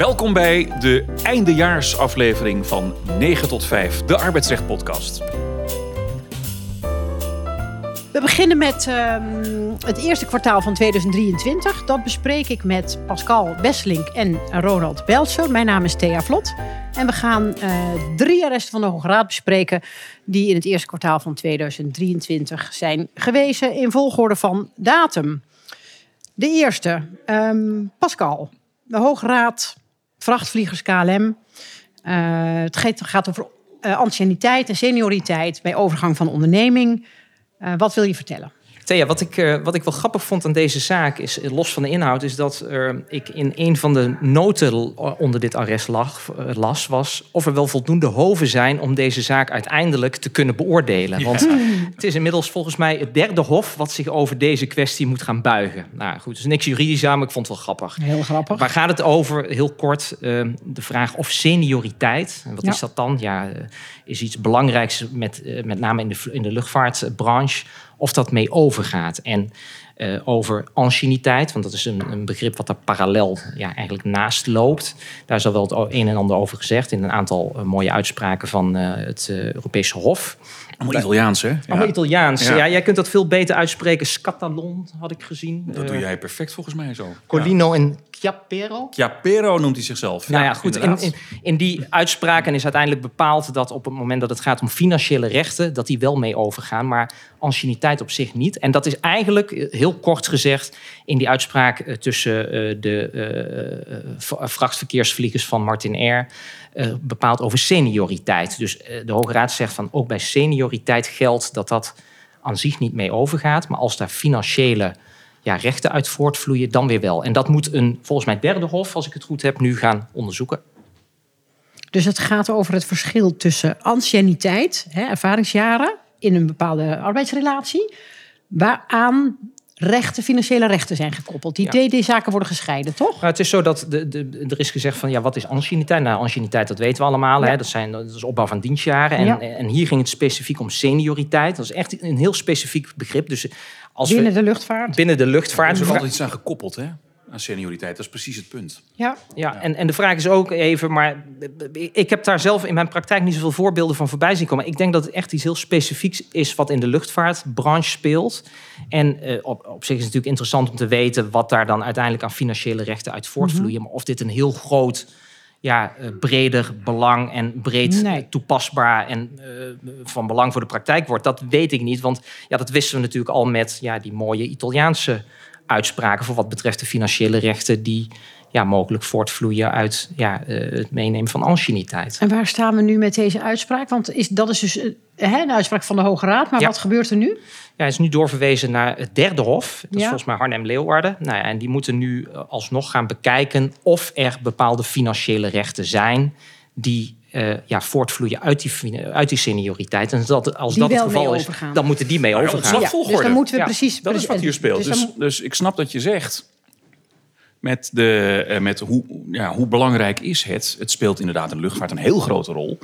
Welkom bij de eindejaarsaflevering van 9 tot 5, de Arbeidsrecht Podcast. We beginnen met ehm, het eerste kwartaal van 2023. Dat bespreek ik met Pascal Besselink en Ronald Belser. Mijn naam is Thea Vlot. En we gaan eh, drie arresten van de Hoge Raad bespreken... die in het eerste kwartaal van 2023 zijn gewezen in volgorde van datum. De eerste, ehm, Pascal. De Hoge Raad, vrachtvliegers KLM. Eh, het gaat- over eh, anciëniteit en senioriteit bij overgang van onderneming... Eh, wat wil je vertellen? Thea, wat ik, eh, wat ik wel grappig vond aan deze zaak, is eh, los van de inhoud, is dat eh, ik in een van de noten onder dit arrest lag, las, was of er wel voldoende hoven zijn om deze zaak uiteindelijk te kunnen beoordelen. Want het is inmiddels volgens mij het derde hof wat zich over deze kwestie moet gaan buigen. Nou goed, dus niks juridisch aan, maar ik vond het wel grappig. Heel grappig. Waar gaat het over? Heel kort, eh, de vraag of senioriteit. En wat Ja. is dat dan? Ja, is iets belangrijks met, met name in de, in de luchtvaartbranche, of dat mee overgaat. En eh, over anciëniteit, want dat is een, een begrip wat daar parallel ja, eigenlijk naast loopt. Daar is al wel het een en ander over gezegd in een aantal eh, mooie uitspraken van eh, het Europese Hof. Allemaal Italiaans, hè? Allemaal Italiaans. Ja. Ja. jij kunt dat veel beter uitspreken. Scatalon had ik gezien. Dat doe jij perfect volgens mij zo. Colino en Chiappero. Chiapero noemt hij zichzelf. Nou ja, goed. In, in, in die uitspraken is uiteindelijk bepaald dat op het moment dat het gaat om financiële rechten, dat die wel mee overgaan, maar anciëniteit op zich niet. En dat is eigenlijk, eh, heel kort gezegd, in die uitspraak eh, tussen eh, de eh, eh, v- vrachtverkeersvliegers van Martin Air eh, bepaald over senioriteit. Dus de Hoge Raad zegt van ook bij senioriteit geldt dat dat aan zich niet mee overgaat, maar als daar financiële ja, rechten uit voortvloeien, dan weer wel. En dat moet een, volgens mij, derde hof, als ik het goed heb, nu gaan onderzoeken. Dus het gaat over het verschil tussen anciëniteit, hè, ervaringsjaren in een bepaalde arbeidsrelatie, waaraan rechten, financiële rechten zijn gekoppeld. Die Ja. twee zaken worden gescheiden, toch? Maar het is zo dat de, de, er is gezegd van ja, wat is anciëniteit? Nou, anciëniteit, dat weten we allemaal. Ja. Hè? Dat, zijn, dat is opbouw van dienstjaren. En, Ja. en hier ging het specifiek om senioriteit. Dat is echt een heel specifiek begrip. Dus als Binnen we de luchtvaart. binnen de Er luchtvaart. is ook altijd iets aan gekoppeld, hè? Aan senioriteit. Dat is precies het punt. Ja. Ja, en, en de vraag is ook even, maar ik heb daar zelf in mijn praktijk niet zoveel voorbeelden van voorbij zien komen. Ik denk dat het echt iets heel specifieks is wat in de luchtvaartbranche speelt. En eh, op, op zich is het natuurlijk interessant om te weten wat daar dan uiteindelijk aan financiële rechten uit voortvloeien. Maar of dit een heel groot, ja, eh, breder belang en breed Nee. toepasbaar en eh, van belang voor de praktijk wordt, dat weet ik niet. Want ja, dat wisten we natuurlijk al met ja, die mooie Italiaanse uitspraken voor wat betreft de financiële rechten die ja, mogelijk voortvloeien uit ja, eh, het meenemen van anciëniteit. En waar staan we nu met deze uitspraak? Want is, dat is dus eh, hè, een uitspraak van de Hoge Raad. Maar Ja. wat gebeurt er nu? Ja, hij is nu doorverwezen naar het derde hof. Dat is volgens mij Arnhem-Leeuwarden. Nou ja, en die moeten nu alsnog gaan bekijken of er bepaalde financiële rechten zijn die eh, ja, voortvloeien uit die, uit die senioriteit. En dat, als Die dat het geval is, overgaan. dan moeten die mee Nou ja, overgaan. dus dan moeten we Ja, precies... Dat is wat hier speelt. Dus Dus, dan- dus ik snap dat je zegt. Met, de, eh, met hoe, ja, hoe belangrijk is het? Het speelt inderdaad in de luchtvaart een heel grote rol.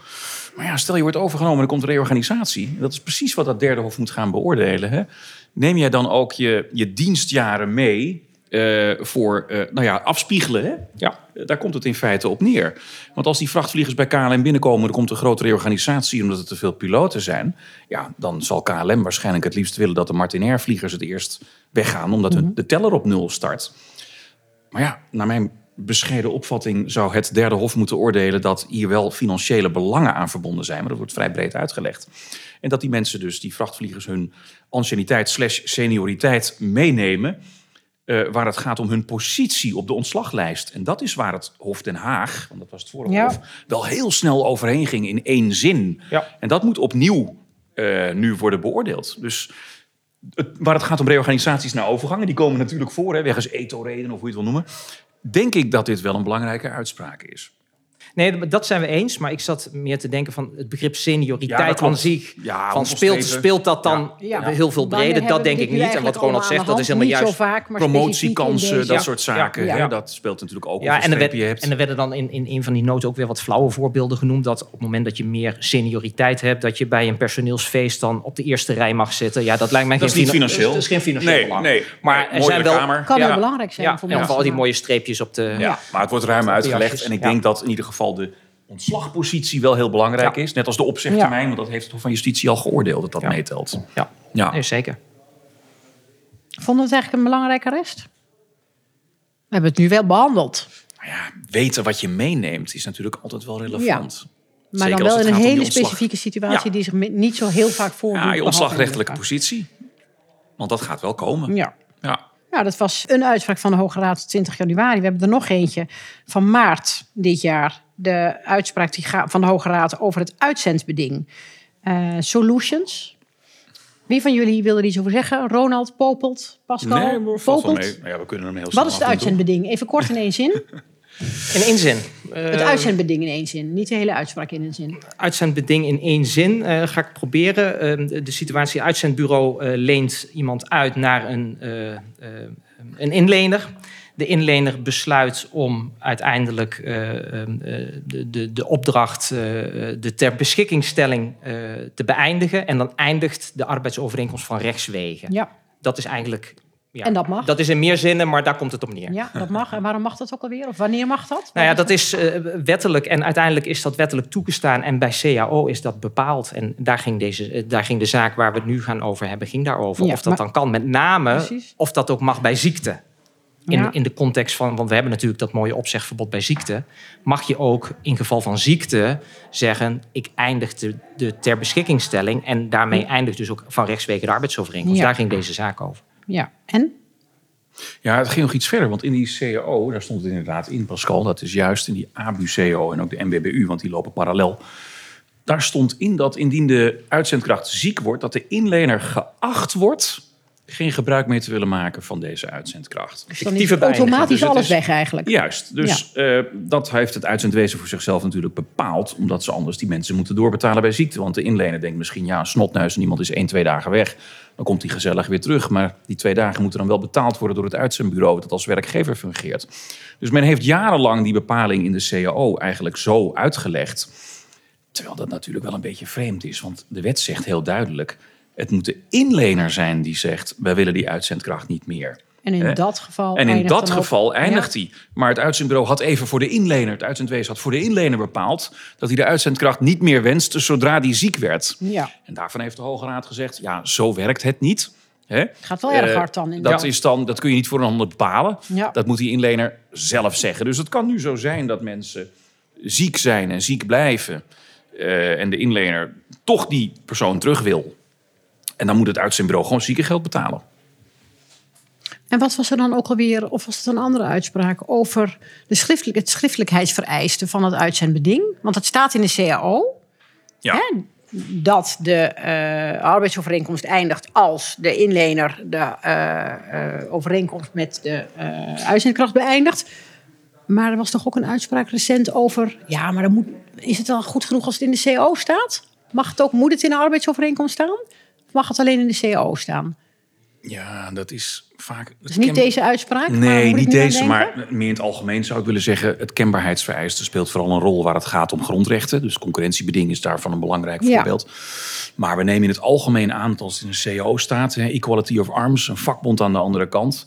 Maar ja, stel je wordt overgenomen en er komt een reorganisatie. Dat is precies wat dat derde hof moet gaan beoordelen. Hè? Neem jij dan ook je, je dienstjaren mee eh, voor eh, nou ja, afspiegelen? Hè? Ja. Daar komt het in feite op neer. Want als die vrachtvliegers bij KLM binnenkomen, er komt een grote reorganisatie omdat er te veel piloten zijn. Ja, dan zal KLM waarschijnlijk het liefst willen dat de Martinair vliegers het eerst weggaan, omdat hun de teller op nul start. Maar ja, naar mijn bescheiden opvatting zou het derde hof moeten oordelen dat hier wel financiële belangen aan verbonden zijn. Maar dat wordt vrij breed uitgelegd. En dat die mensen dus, die vrachtvliegers, hun anciëniteit slash senioriteit meenemen. Eh, waar het gaat om hun positie op de ontslaglijst. En dat is waar het Hof Den Haag, want dat was het vorige Ja. Hof, wel heel snel overheen ging in één zin. Ja. En dat moet opnieuw eh, nu worden beoordeeld. Dus het, waar het gaat om reorganisaties naar overgangen, die komen natuurlijk voor, hè, wegens eto-redenen of hoe je het wil noemen. Denk ik dat dit wel een belangrijke uitspraak is. Nee, dat zijn we eens. Maar ik zat meer te denken van het begrip senioriteit aan zich. Ja, van speelt, speelt dat dan Ja. heel veel breder? Dat denk ik niet. En wat Ronald zegt, dat is helemaal juist. Promotiekansen, dat Ja. soort zaken. Ja. Hè? Ja. Dat speelt natuurlijk ook Ja, en er, werd, je hebt. en er werden dan in, in een van die noten ook weer wat flauwe voorbeelden genoemd. Dat op het moment dat je meer senioriteit hebt, dat je bij een personeelsfeest dan op de eerste rij mag zitten. Ja, dat lijkt mij Dat is geen niet fina- financieel. Dat is geen financieel nee, belang. nee. Maar Nee, er mooie zijn wel. kamer. Kan heel belangrijk zijn Ja, voor en mensen. vooral die mooie streepjes op de. Ja, maar het wordt ruim uitgelegd. En ik denk dat in ieder geval de ontslagpositie wel heel belangrijk Ja. is. Net als de opzegtermijn, want dat heeft het Hof van Justitie al geoordeeld dat dat meetelt. Ja, Ja. Nee, zeker. Vonden we het eigenlijk een belangrijke rest? We hebben het nu wel behandeld. Maar ja, weten wat je meeneemt is natuurlijk altijd wel relevant. Maar Zeker dan wel in een hele specifieke situatie Ja. die zich niet zo heel vaak voordoet. Ja, je ontslagrechtelijke positie. Want dat gaat wel komen. Ja. Ja. Ja, dat was een uitspraak van de Hoge Raad 20 januari. We hebben er nog eentje van maart dit jaar. De uitspraak die gaat van de Hoge Raad over het uitzendbeding. Eh, solutions. Wie van jullie wil er iets over zeggen? Ronald, Popelt, Pascal? Nee, Popelt? mee. Nou ja, we kunnen hem heel snel Wat is het uitzendbeding? Even kort in één zin. In één zin. Het Eh, uitzendbeding in één zin. Niet de hele uitspraak in een zin. uitzendbeding in één zin eh, ga ik proberen. Eh, de, situatie uitzendbureau eh, leent iemand uit naar een, eh, een inlener. De inlener besluit om uiteindelijk eh, eh, de, de, de opdracht, de ter beschikkingstelling te beëindigen. En dan eindigt de arbeidsovereenkomst van rechtswegen. Ja, Dat is eigenlijk... Ja, En dat mag? Dat is in meer zinnen, maar daar komt het op neer. ja, dat mag. En waarom mag dat ook alweer? Of wanneer mag dat? Nou ja, dat is eh, wettelijk en uiteindelijk is dat wettelijk toegestaan en bij CAO is dat bepaald. En daar ging, deze, eh, daar ging de zaak waar we het nu gaan over hebben, ging daarover. Ja, of dat maar- dan kan, met name Precies. of dat ook mag bij ziekte. In, Ja. in de context van, want we hebben natuurlijk dat mooie opzegverbod bij ziekte. Mag je ook in geval van ziekte zeggen, ik eindig de, de ter beschikkingstelling. En daarmee eindigt dus ook van rechtswege de arbeidsovereenkomst. Ja. Daar ging deze zaak over. Ja, en? Ja, het ging nog iets verder, want in die CAO, daar stond het inderdaad in, Pascal, dat is juist in die ABU-CAO en ook de MBBU, want die lopen parallel. Daar stond in dat indien de uitzendkracht ziek wordt, dat de inlener geacht wordt geen gebruik meer te willen maken van deze uitzendkracht. Dus dan is Fictieve automatisch. Dus alles is- weg eigenlijk. Juist, dus eh, dat heeft het uitzendwezen voor zichzelf natuurlijk bepaald. Omdat ze anders die mensen moeten doorbetalen bij ziekte. Want de inlener denkt misschien, ja, een snotneus en iemand is één, twee dagen weg. Dan komt hij gezellig weer terug. Maar die twee dagen moeten dan wel betaald worden door het uitzendbureau... dat als werkgever fungeert. Dus men heeft jarenlang die bepaling in de CAO eigenlijk zo uitgelegd. Terwijl dat natuurlijk wel een beetje vreemd is. Want de wet zegt heel duidelijk... het moet de inlener zijn die zegt... wij willen die uitzendkracht niet meer. En in Hè? dat geval. En in eindigt dat Ja. hij. Maar het uitzendbureau had even voor de inlener, het uitzendwezen had voor de inlener bepaald dat hij de uitzendkracht niet meer wenste zodra die ziek werd. Ja, En daarvan heeft de Hoge Raad gezegd: ja, zo werkt het niet. Hè? gaat wel erg Eh, hard dan. In Dat, is dan, dat kun je niet voor een ander bepalen. Ja. Dat moet die inlener zelf zeggen. Dus het kan nu zo zijn dat mensen ziek zijn en ziek blijven. eh, en de inlener toch die persoon terug wil. En dan moet het uitzendbureau gewoon ziekengeld betalen. En wat was er dan ook alweer, of was het een andere uitspraak, over de schriftelijk, het schriftelijkheidsvereiste van het uitzendbeding? Want het staat in de CAO Ja. hè, dat de eh, arbeidsovereenkomst eindigt als de inlener de eh, eh, overeenkomst met de uitzendkracht beëindigt. Maar er was toch ook een uitspraak recent over, ja, maar dan moet, is het dan goed genoeg als het in de CAO staat? Mag het ook, moet het in de arbeidsovereenkomst staan? Mag het alleen in de CAO staan? Ja, dat is vaak. Dus niet deze uitspraak? Nee, niet deze, maar meer in het algemeen zou ik willen zeggen... het kenbaarheidsvereiste speelt vooral een rol waar het gaat om grondrechten. Dus concurrentiebeding is daarvan een belangrijk Ja. voorbeeld. Maar we nemen in het algemeen aan dat als het in de CAO staat... Hè, equality of arms, een vakbond aan de andere kant...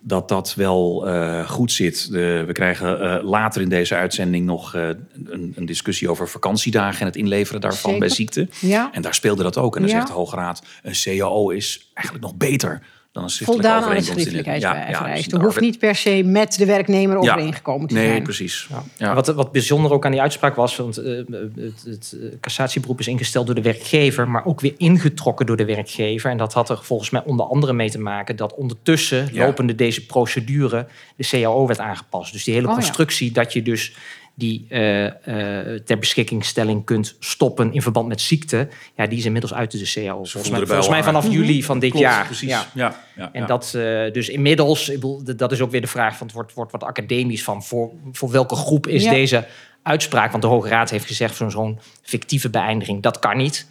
dat dat wel eh, goed zit. De, we krijgen eh, later in deze uitzending nog eh, een, een discussie over vakantiedagen... en het inleveren daarvan Zeker. bij ziekte. Ja. En daar speelde dat ook. En dan Ja. zegt de Hoge Raad, een CAO is eigenlijk nog beter... dan een schriftelijke Voldaan aan het- schriftelijkheidsvereiste. dus hoeft daar- niet per se met de werknemer overeengekomen te nee, zijn. precies. Ja. Wat, wat bijzonder ook aan die uitspraak was, want eh, het, het eh, cassatieberoep is ingesteld door de werkgever, maar ook weer ingetrokken door de werkgever. En dat had er volgens mij onder andere mee te maken dat ondertussen, Ja. lopende deze procedure, de CAO werd aangepast. Dus die hele Oh, ja. constructie dat je dus die eh, eh, ter beschikkingstelling kunt stoppen in verband met ziekte, ja, die is inmiddels uit de CAO. Volgens mij, volgens mij vanaf juli van dit Klopt, jaar. precies. Ja. Ja. Ja, En ja. dat eh, dus inmiddels, ik bedoel, dat is ook weer de vraag van het wordt, wordt wat academisch van voor, voor welke groep is Ja. deze uitspraak. Want de Hoge Raad heeft gezegd van zo'n fictieve beëindiging, dat kan niet.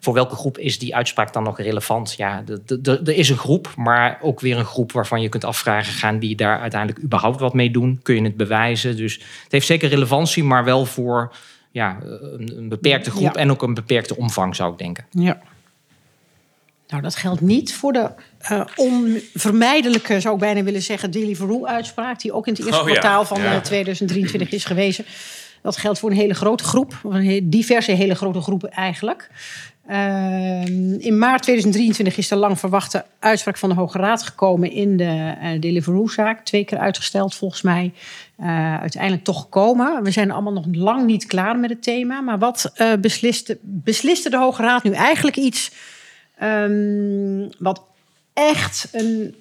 Voor welke groep is die uitspraak dan nog relevant? Ja, er is een groep, maar ook weer een groep waarvan je kunt afvragen: gaan die daar uiteindelijk überhaupt wat mee doen? Kun je het bewijzen? Dus het heeft zeker relevantie, maar wel voor ja, een, een beperkte groep Ja. en ook een beperkte omvang, zou ik denken. Ja. Nou, dat geldt niet voor de eh, onvermijdelijke, zou ik bijna willen zeggen, Deliveroo-uitspraak, die ook in het eerste Oh ja, kwartaal van ja. eh, 2023 is gewezen. Dat geldt voor een hele grote groep, een diverse hele grote groepen eigenlijk. Ehm, in maart 2023 is de lang verwachte uitspraak van de Hoge Raad gekomen in de eh Deliveroo-zaak. Twee keer uitgesteld volgens mij. Eh, uiteindelijk toch gekomen. We zijn allemaal nog lang niet klaar met het thema. Maar wat eh, besliste, besliste de Hoge Raad nu eigenlijk iets ehm, wat echt een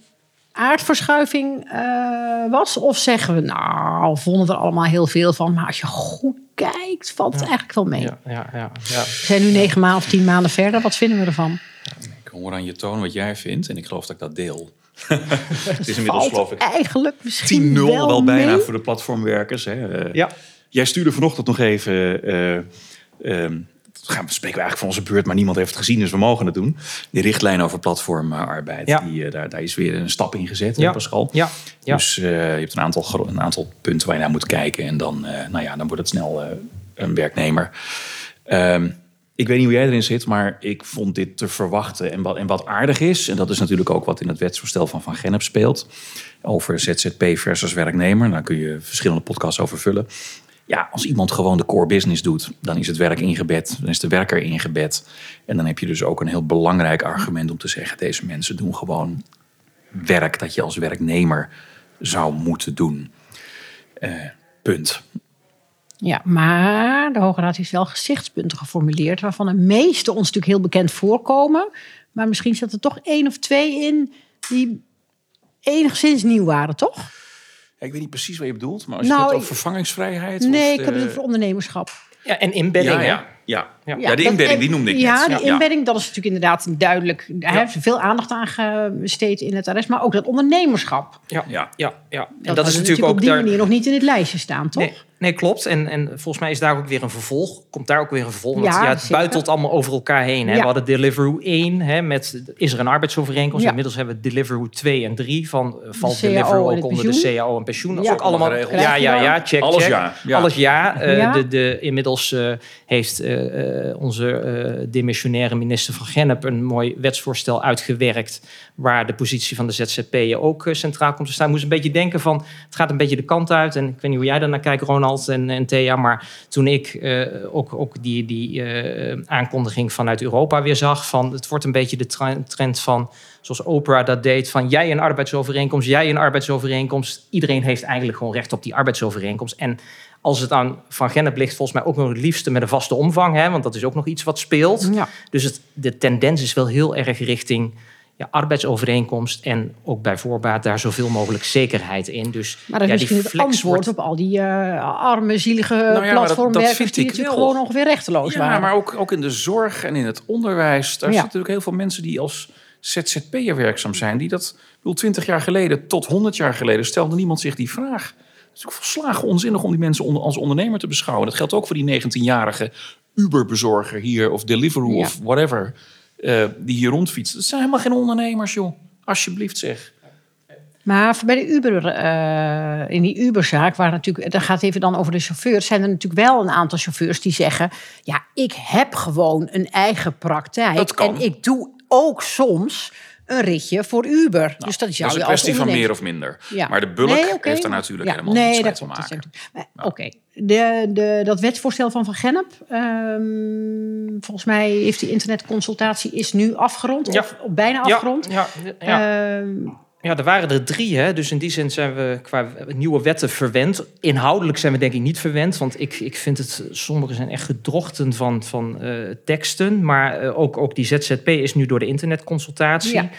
aardverschuiving eh, was? Of zeggen we, nou, vonden er allemaal heel veel van. Maar als je goed kijkt, valt het eigenlijk wel mee. Ja, ja, ja, ja. We zijn nu negen maanden of tien maanden verder. Wat vinden we ervan? Ik hoor aan je toon wat jij vindt en ik geloof dat ik dat deel. het is inmiddels geloof ik eigenlijk misschien 10-0 wel, wel, bijna mee. voor de platformwerkers. Hè. Eh, Ja. Jij stuurde vanochtend nog even... eh, ehm, gaan we spreken we eigenlijk van onze beurt, maar niemand heeft het gezien, dus we mogen het doen. Die richtlijn over platformarbeid, Ja. die, eh, daar, daar is weer een stap in gezet, Ja. Pascal. Ja, ja. Dus eh, je hebt een aantal, een aantal punten waar je naar moet kijken. En dan, eh, nou ja, dan wordt het snel een werknemer. Ehm, ik weet niet hoe jij erin zit, maar ik vond dit te verwachten. En wat, en wat aardig is, en dat is natuurlijk ook wat in het wetsvoorstel van Van Gennep speelt. Over ZZP versus werknemer. Daar kun je verschillende podcasts over vullen. Ja, als iemand gewoon de core business doet, dan is het werk ingebed. Dan is de werker ingebed. En dan heb je dus ook een heel belangrijk argument om te zeggen: deze mensen doen gewoon werk dat je als werknemer zou moeten doen. Eh, punt. Ja, maar de Hoge Raad heeft wel gezichtspunten geformuleerd... waarvan de meeste ons natuurlijk heel bekend voorkomen. Maar misschien zat er toch één of twee in die enigszins nieuw waren, toch? Ja, ik weet niet precies wat je bedoelt, maar als je Nou, het ik- over vervangingsvrijheid. Nee, of ik heb de- het over ondernemerschap. ja en inbedding. Ja, ja, ja. ja. Ja, de inbedding, die noemde ik Ja, net. die inbedding, dat is natuurlijk inderdaad duidelijk. Daar hebben ze veel aandacht aan besteed in het arrest. Maar ook dat ondernemerschap. Ja, Ja. ja, ja. En Dat, dat, is natuurlijk ook op die daar. manier nog niet in het lijstje staan, toch? Nee, nee, klopt. En, en volgens mij is daar ook weer een vervolg. Komt daar ook weer een vervolg. Want Ja, ja, het buitelt allemaal over elkaar heen. Hè. Ja. We hadden Deliveroo 1 hè, met is er een arbeidsovereenkomst. Ja. Inmiddels hebben we Deliveroo 2 en 3 van valt Deliveroo ook onder de. CAO en pensioen. Dat is ook allemaal. Ja, ja, ja, check, Alles check. ja, ja. Alles ja. Eh, Ja. De, de, inmiddels eh, heeft eh, onze eh demissionaire minister van Gennep een mooi wetsvoorstel uitgewerkt. Waar de positie van de ZZP'er ook centraal komt te staan. Ik moest een beetje denken van het gaat een beetje de kant uit. En ik weet niet hoe jij daarnaar kijkt, Ronald en, en Thea. Maar toen ik eh, ook, ook die, die eh, aankondiging vanuit Europa weer zag. Van het wordt een beetje de tre- trend van zoals Oprah dat deed. Van jij een arbeidsovereenkomst, jij een arbeidsovereenkomst. Iedereen heeft eigenlijk gewoon recht op die arbeidsovereenkomst. En als het aan Van Gennep ligt, volgens mij ook nog het liefste met een vaste omvang. Hè, want dat is ook nog iets wat speelt. Ja. Dus het, de tendens is wel heel erg richting ja, arbeidsovereenkomst. En ook bij voorbaat daar zoveel mogelijk zekerheid in. Dus Maar dat is ja, misschien het flex antwoord wordt- op al die eh, arme, zielige dat- dat platformwerkers... vind die ik natuurlijk wel. gewoon ongeveer rechteloos Ja, waren. maar ook, ook in de zorg en in het onderwijs. Daar Ja. zitten natuurlijk heel veel mensen die als ZZP'er werkzaam zijn. Die dat, ik bedoel, 20 jaar geleden tot 100 jaar geleden stelde niemand zich die vraag. Het is ook volslagen onzinnig om die mensen onder- als ondernemer te beschouwen. Dat geldt ook voor die 19-jarige Uber-bezorger hier of Deliveroo Ja. of whatever. Eh, die hier rondfietst. Dat zijn helemaal geen ondernemers, joh. Alsjeblieft zeg. Maar bij de Uber, eh, in die Uberzaak, waar natuurlijk, dat gaat even dan over de chauffeurs, zijn er natuurlijk wel een aantal chauffeurs die zeggen: ja, ik heb gewoon een eigen praktijk en ik doe ook soms een ritje voor Uber. dus dat is Dat jou is een als kwestie van meer of minder. Ja. Maar de bulk Nee, heeft daar natuurlijk Ja, helemaal nee, niets mee dat te dat maken. Oké, de, de, dat wetsvoorstel van Van Gennep, ehm, volgens mij heeft die internetconsultatie is nu afgerond, Ja. of, of bijna afgerond. Ja, ja, ja. Er waren er drie. Hè? Dus in die zin zijn we qua nieuwe wetten verwend. Inhoudelijk zijn we denk ik niet verwend. Want ik, ik vind het, sommige zijn echt gedrochten van, van eh, teksten. Maar eh, ook, ook die ZZP is nu door de internetconsultatie.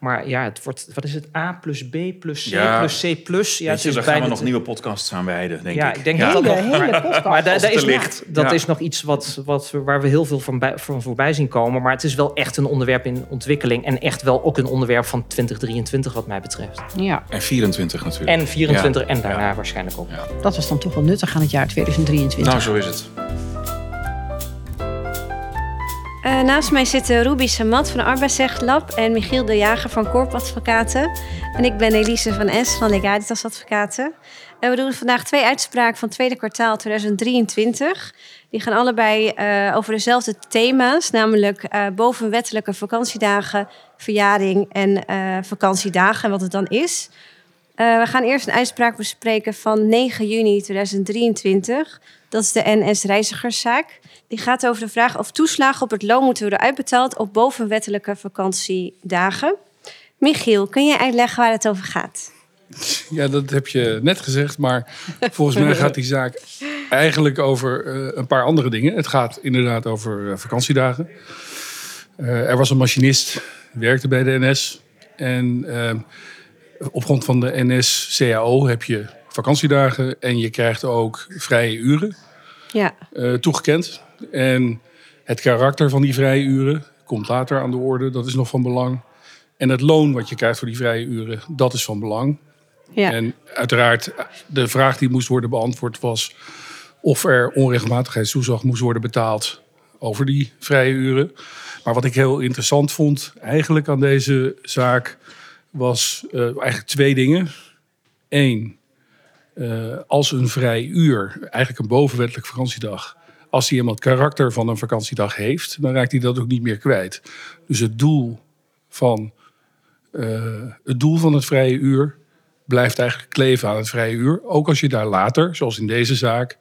Maar ja, het wordt, wat is het? A plus B plus C Ja. plus C plus. Ja, is daar gaan we nog te- nieuwe podcasts aan wijden, denk ja, ik. ik denk Ja. dat dat Hele, nog... hele maar- podcast. Maar is nog, dat ja. is nog iets wat, wat, we- waar we heel veel van, bij, van voorbij zien komen. Maar het is wel echt een onderwerp in ontwikkeling. En echt wel ook een onderwerp van 2023 wat mij betreft. Ja, En 24 natuurlijk. En 24 Ja. en daarna waarschijnlijk ook. dat was dan toch wel nuttig aan het jaar 2023. Nou, zo is het. Eh, naast mij zitten Ruby Samat van Arbeidsrecht Lab en Michiel de Jager van Corp Advocaten. En ik ben Elise van Es van Legalitas Advocaten. En we doen vandaag twee uitspraken van het tweede kwartaal 2023. Die gaan allebei eh, over dezelfde thema's, namelijk eh, bovenwettelijke vakantiedagen, verjaring en vakantiedagen en wat het dan is. Eh, we gaan eerst een uitspraak bespreken van 9 juni 2023. Dat is de NS-reizigerszaak. Die gaat over de vraag of toeslagen op het loon moeten worden uitbetaald op bovenwettelijke vakantiedagen. Michiel, kun je uitleggen waar het over gaat? Ja, dat heb je net gezegd, maar volgens mij gaat die zaak eigenlijk over eh, een paar andere dingen. Het gaat inderdaad over eh, vakantiedagen. Er was een machinist, werkte bij de NS. En op grond van de NS-CAO heb je vakantiedagen en je krijgt ook vrije uren Ja, eh, toegekend. En het karakter van die vrije uren komt later aan de orde, dat is nog van belang. En het loon wat je krijgt voor die vrije uren, dat is van belang. ja. En uiteraard, de vraag die moest worden beantwoord was of er onregelmatigheidstoeslag moest worden betaald over die vrije uren. Maar wat ik heel interessant vond eigenlijk aan deze zaak was eh, eigenlijk twee dingen. Eén, eh, als een vrij uur, eigenlijk een bovenwettelijk vakantiedag, als die het karakter van een vakantiedag heeft, dan raakt hij dat ook niet meer kwijt. Dus het doel van, eh, het, doel van het vrije uur blijft eigenlijk kleven aan het vrije uur. Ook als je daar later, zoals in deze zaak,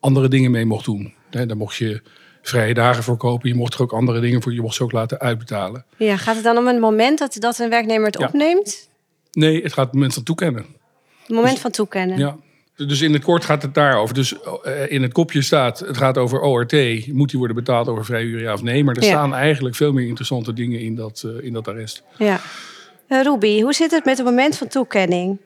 andere dingen mee mocht doen. Dan mocht je vrije dagen voor kopen. Je mocht er ook andere dingen voor. Je mocht ze ook laten uitbetalen. ja, gaat het dan om een moment dat, dat een werknemer het Ja. opneemt? Nee, het gaat het moment van toekennen. Het moment van toekennen. Ja. Dus in het kort gaat het daarover. Dus eh, in het kopje staat, het gaat over ORT. Moet die worden betaald over vrije uur, ja of nee? Maar er Ja. staan eigenlijk veel meer interessante dingen in dat, eh, in dat arrest. Ja. Eh, Ruby, hoe zit het met het moment van toekenning?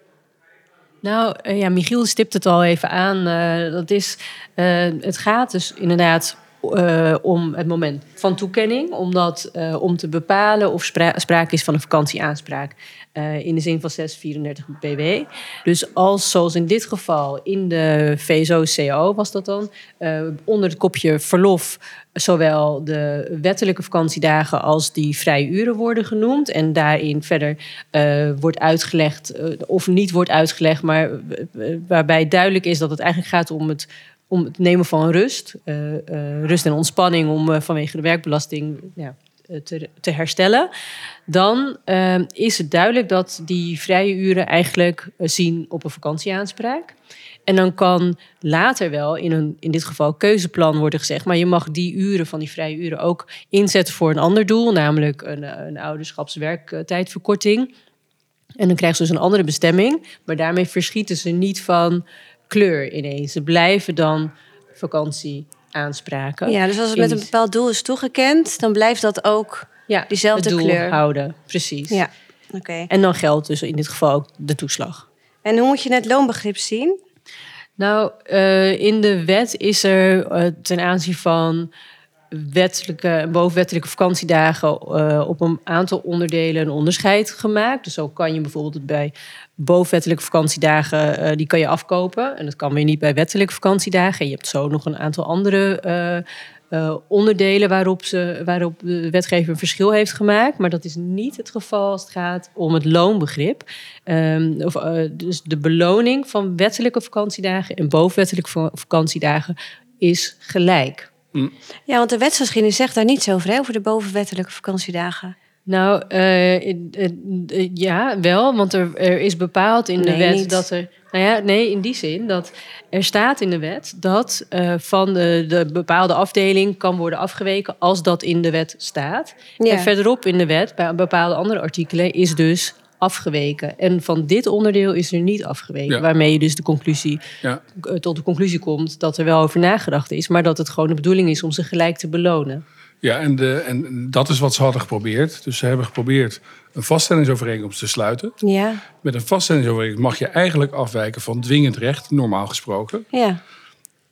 Nou ja, Michiel stipt het al even aan. Eh, dat is, eh, het gaat dus inderdaad eh, om het moment van toekenning. Omdat, eh, om te bepalen of spra- sprake is van een vakantieaanspraak. eh, in de zin van 634 BW. Dus als, zoals in dit geval, in de VSO-CO was dat dan... onder het kopje verlof zowel de wettelijke vakantiedagen als die vrije uren worden genoemd. En daarin verder wordt uitgelegd, of niet wordt uitgelegd, maar waarbij duidelijk is dat het eigenlijk gaat om het, om het nemen van rust. eh, eh, rust en ontspanning om eh, vanwege de werkbelasting ja, te, te herstellen. Dan is het duidelijk dat die vrije uren eigenlijk zien op een vakantieaanspraak. En dan kan later wel in een, in dit geval, keuzeplan worden gezegd. Maar je mag die uren van die vrije uren ook inzetten voor een ander doel, namelijk een, een ouderschapswerktijdverkorting. En dan krijgen ze dus een andere bestemming. Maar daarmee verschieten ze niet van kleur ineens. Ze blijven dan vakantieaanspraken. Ja, dus als het met een bepaald doel is toegekend, dan blijft dat ook. ja, diezelfde het doel kleur. houden. Precies. Ja, oké. En dan geldt dus in dit geval ook de toeslag. En hoe moet je het loonbegrip zien? Nou, eh, in de wet is er eh, ten aanzien van wettelijke en bovenwettelijke vakantiedagen eh, op een aantal onderdelen een onderscheid gemaakt. Dus zo kan je bijvoorbeeld bij bovenwettelijke vakantiedagen, eh, die kan je afkopen. En dat kan weer niet bij wettelijke vakantiedagen. En je hebt zo nog een aantal andere eh, onderdelen waarop, ze, waarop de wetgever een verschil heeft gemaakt. Maar dat is niet het geval als het gaat om het loonbegrip. Ehm, of, dus de beloning van wettelijke vakantiedagen en bovenwettelijke va- vakantiedagen is gelijk. Ja, want de wetsgeschiedenis zegt daar niets over, hè, over de bovenwettelijke vakantiedagen. Nou, eh, eh, eh, ja, wel, want er, er is bepaald in de wet niet. dat er. Nou ja, nee, in die zin dat er staat in de wet dat van de, de bepaalde afdeling kan worden afgeweken als dat in de wet staat. Ja. En verderop in de wet, bij bepaalde andere artikelen, is dus afgeweken. En van dit onderdeel is er niet afgeweken. Ja. Waarmee je dus de conclusie, Ja. eh, tot de conclusie komt dat er wel over nagedacht is, maar dat het gewoon de bedoeling is om ze gelijk te belonen. Ja, en, de, en dat is wat ze hadden geprobeerd. Dus ze hebben geprobeerd een vaststellingsovereenkomst te sluiten. Ja, Met een vaststellingsovereenkomst mag je eigenlijk afwijken van dwingend recht, normaal gesproken. ja.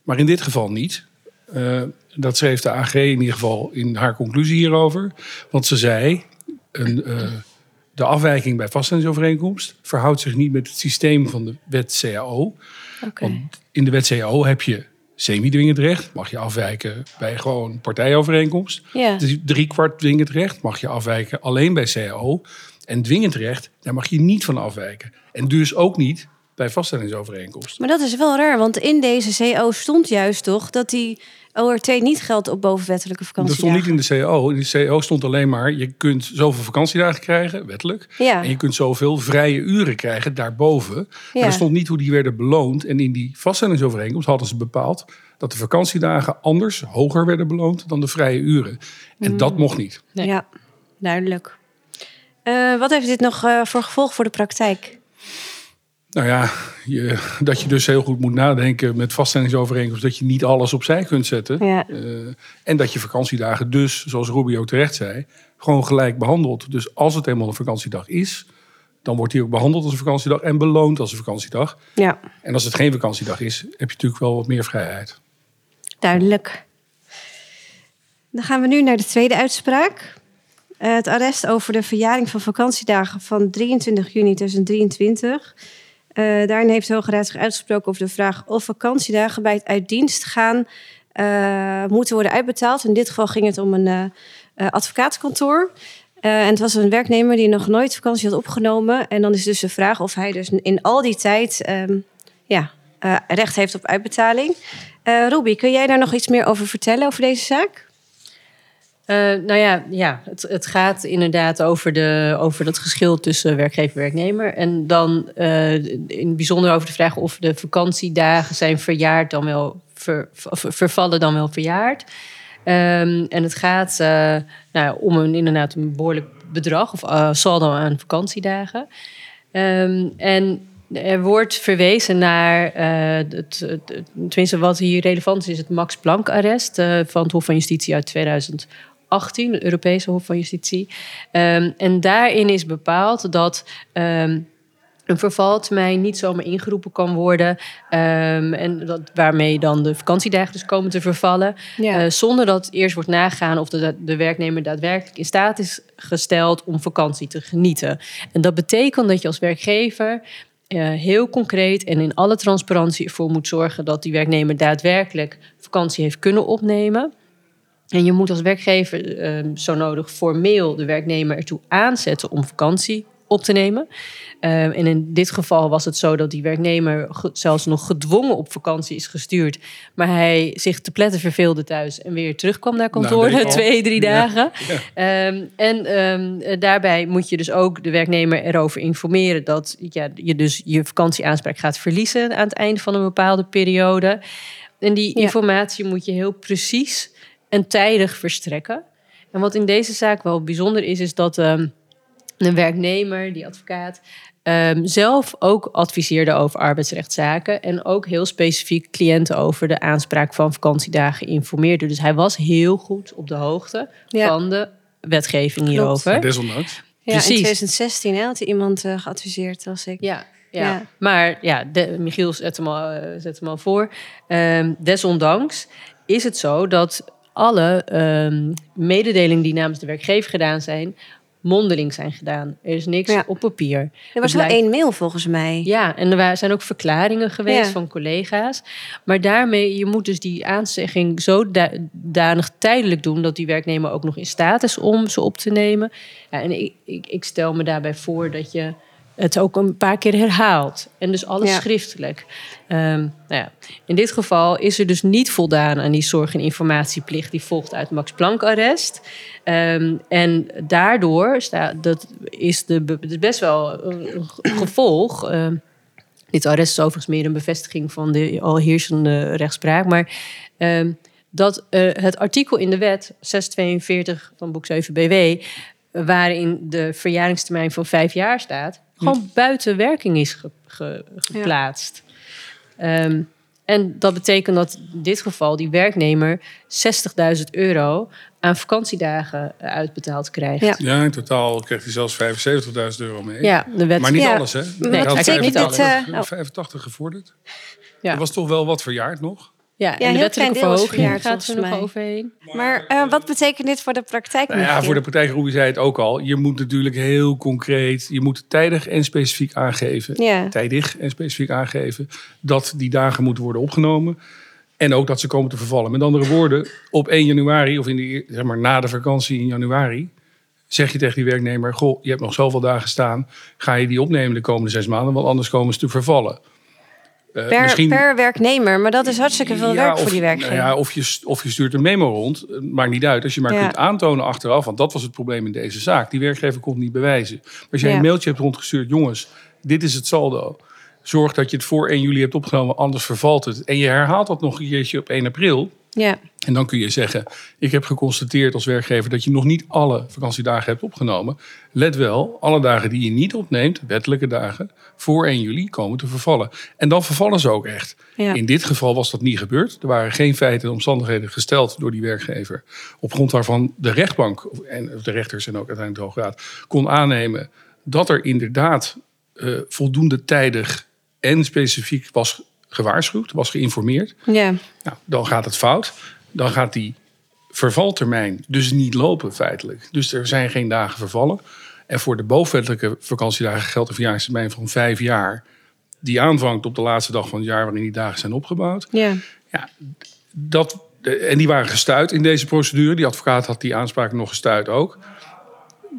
Maar in dit geval niet. Eh, dat schreef de AG in ieder geval in haar conclusie hierover. Want ze zei, een, eh, de afwijking bij vaststellingsovereenkomst verhoudt zich niet met het systeem van de wet CAO. Want in de wet CAO heb je semi-dwingend recht. Mag je afwijken bij gewoon partijovereenkomst. Ja. Dus drie kwart dwingend recht mag je afwijken alleen bij CAO. En dwingend recht, daar mag je niet van afwijken. En dus ook niet bij vaststellingsovereenkomst. Maar dat is wel raar, want in deze CO stond juist toch dat die ORT niet geldt op bovenwettelijke Dat vakantiedagen. stond niet in de CAO. In de CAO stond alleen maar, je kunt zoveel vakantiedagen krijgen, wettelijk. Ja. En je kunt zoveel vrije uren krijgen daarboven. Maar Ja. er stond niet hoe die werden beloond. En in die vaststellingsovereenkomst hadden ze bepaald dat de vakantiedagen anders, hoger werden beloond dan de vrije uren. En dat mocht niet. Nee. Ja, duidelijk. Eh, wat heeft dit nog eh, voor gevolg voor de praktijk? Nou ja, je, dat je dus heel goed moet nadenken met vaststellingsovereenkomst dat je niet alles opzij kunt zetten. Ja. Eh, en dat je vakantiedagen dus, zoals Rubio terecht zei, gewoon gelijk behandelt. Dus als het eenmaal een vakantiedag is, dan wordt die ook behandeld als een vakantiedag en beloond als een vakantiedag. Ja, En als het geen vakantiedag is, heb je natuurlijk wel wat meer vrijheid. duidelijk. Dan gaan we nu naar de tweede uitspraak. Eh, het arrest over de verjaring van vakantiedagen van 23 juni 2023. Eh, daarin heeft de Hoge Raad zich uitgesproken over de vraag of vakantiedagen bij het uit dienst gaan eh, moeten worden uitbetaald. In dit geval ging het om een eh advocatenkantoor. Eh, en het was een werknemer die nog nooit vakantie had opgenomen. En dan is dus de vraag of hij dus in al die tijd ehm, ja, recht heeft op uitbetaling. Ruby, kun jij daar nog iets meer over vertellen, over deze zaak? Eh, nou ja, ja het, het gaat inderdaad over, de, over dat geschil tussen werkgever en werknemer. En dan eh, in het bijzonder over de vraag of de vakantiedagen zijn verjaard dan wel ver, ver- vervallen dan wel verjaard. Ehm, en het gaat eh, nou, om een, inderdaad een behoorlijk bedrag of saldo aan vakantiedagen. Ehm, en er wordt verwezen naar, het, het, tenminste wat hier relevant is, is het Max Planck arrest eh, van het Hof van Justitie uit 2018, het Europese Hof van Justitie. Ehm, en daarin is bepaald dat ehm, een vervaltermijn niet zomaar ingeroepen kan worden. ehm, en dat, waarmee dan de vakantiedagen dus komen te vervallen. Ja. eh, zonder dat eerst wordt nagaan of de, de werknemer daadwerkelijk in staat is gesteld om vakantie te genieten. En dat betekent dat je als werkgever eh, heel concreet en in alle transparantie ervoor moet zorgen dat die werknemer daadwerkelijk vakantie heeft kunnen opnemen. En je moet als werkgever eh, zo nodig formeel de werknemer ertoe aanzetten om vakantie op te nemen. Eh, en in dit geval was het zo dat die werknemer ge- zelfs nog gedwongen op vakantie is gestuurd. Maar hij zich te pletten verveelde thuis en weer terugkwam naar kantoor Nou, na ik al. twee, drie Ja, dagen. Ehm, en ehm, eh, daarbij moet je dus ook de werknemer erover informeren dat ja, je dus je vakantieaanspraak gaat verliezen aan het einde van een bepaalde periode. En die Ja. informatie moet je heel precies en tijdig verstrekken. En wat in deze zaak wel bijzonder is, is dat ehm, een werknemer, die advocaat, ehm, zelf ook adviseerde over arbeidsrechtszaken. En ook heel specifiek cliënten over de aanspraak van vakantiedagen informeerde. Dus hij was heel goed op de hoogte Ja. van de wetgeving hierover. Maar desondanks. Ja, Precies. in 2016 hè, had hij iemand eh, geadviseerd, als ik. Ja, ja. Ja. maar ja, de, Michiel zet hem al, eh, zet hem al voor. Ehm, desondanks is het zo dat alle ehm, mededelingen die namens de werkgever gedaan zijn, mondeling zijn gedaan. Er is niks Ja. op papier. Er was wel lijkt- één mail volgens mij. Ja, en er zijn ook verklaringen geweest Ja. van collega's. Maar daarmee, je moet dus die aanzegging zodanig tijdelijk doen... dat die werknemer ook nog in staat is om ze op te nemen. Ja, en ik, ik, ik stel me daarbij voor dat je het ook een paar keer herhaalt. En dus alles Ja. schriftelijk. Ehm, nou ja, in dit geval is er dus niet voldaan aan die zorg- en informatieplicht... die volgt uit Max Planck-arrest. Ehm, en daardoor staat, dat is de, is best wel een ge- gevolg... ehm, dit arrest is overigens meer een bevestiging van de al heersende rechtspraak. Maar dat eh, het artikel in de wet 642 van boek 7 BW... waarin de verjaringstermijn van vijf jaar staat... gewoon buiten werking is ge- ge- geplaatst. Ehm, En dat betekent dat in dit geval die werknemer 60.000 euro aan vakantiedagen eh, uitbetaald krijgt. Ja. Ja, in totaal kreeg hij zelfs 75.000 euro mee. Ja, de wet. Maar niet Ja. alles, hè? Nee, Hij had hij krijgt niet 85, alles. 85 gevorderd. Ja. Dat was toch wel wat verjaard nog? Ja, Ja, en heel de wettelijke verhoging gaat er nog mij. overheen. Maar eh, wat betekent dit voor de praktijk? Nou ja, voor de praktijk, Ruby zei het ook al. Je moet natuurlijk heel concreet, je moet tijdig en specifiek aangeven. Ja. Tijdig en specifiek aangeven dat die dagen moeten worden opgenomen. En ook dat ze komen te vervallen. Met andere woorden, op 1 januari of in de, zeg maar, na de vakantie in januari... zeg je tegen die werknemer, goh, je hebt nog zoveel dagen staan. Ga je die opnemen de komende zes maanden, want anders komen ze te vervallen. Eh, per, misschien- per werknemer, maar dat is hartstikke veel ja, werk of, voor die werkgever. nou ja, of, je, of je stuurt een memo rond. Het Maakt niet uit. Als je maar Ja. kunt aantonen achteraf. Want dat was het probleem in deze zaak. Die werkgever kon het niet bewijzen. Maar als jij een mailtje hebt rondgestuurd. Jongens, dit is het saldo. Zorg dat je het voor 1 juli hebt opgenomen. Anders vervalt het. En je herhaalt dat nog een keertje op 1 april. Ja. En dan kun je zeggen, ik heb geconstateerd als werkgever dat je nog niet alle vakantiedagen hebt opgenomen. Let wel, alle dagen die je niet opneemt, wettelijke dagen, voor 1 juli komen te vervallen. En dan vervallen ze ook echt. Ja. In dit geval was dat niet gebeurd. Er waren geen feiten en omstandigheden gesteld door die werkgever. Op grond waarvan de rechtbank en de rechters en ook uiteindelijk de Hoge Raad kon aannemen dat er inderdaad eh, voldoende tijdig en specifiek was gewaarschuwd, was geïnformeerd. ja. Nou, dan gaat het fout. Dan gaat die vervaltermijn dus niet lopen feitelijk. Dus er zijn geen dagen vervallen. En voor de bovenwettelijke vakantiedagen geldt een verjaardagstermijn van vijf jaar. Die aanvangt op de laatste dag van het jaar waarin die dagen zijn opgebouwd. ja. Ja, dat, en die waren gestuurd in deze procedure. Die advocaat had die aanspraak nog gestuurd ook.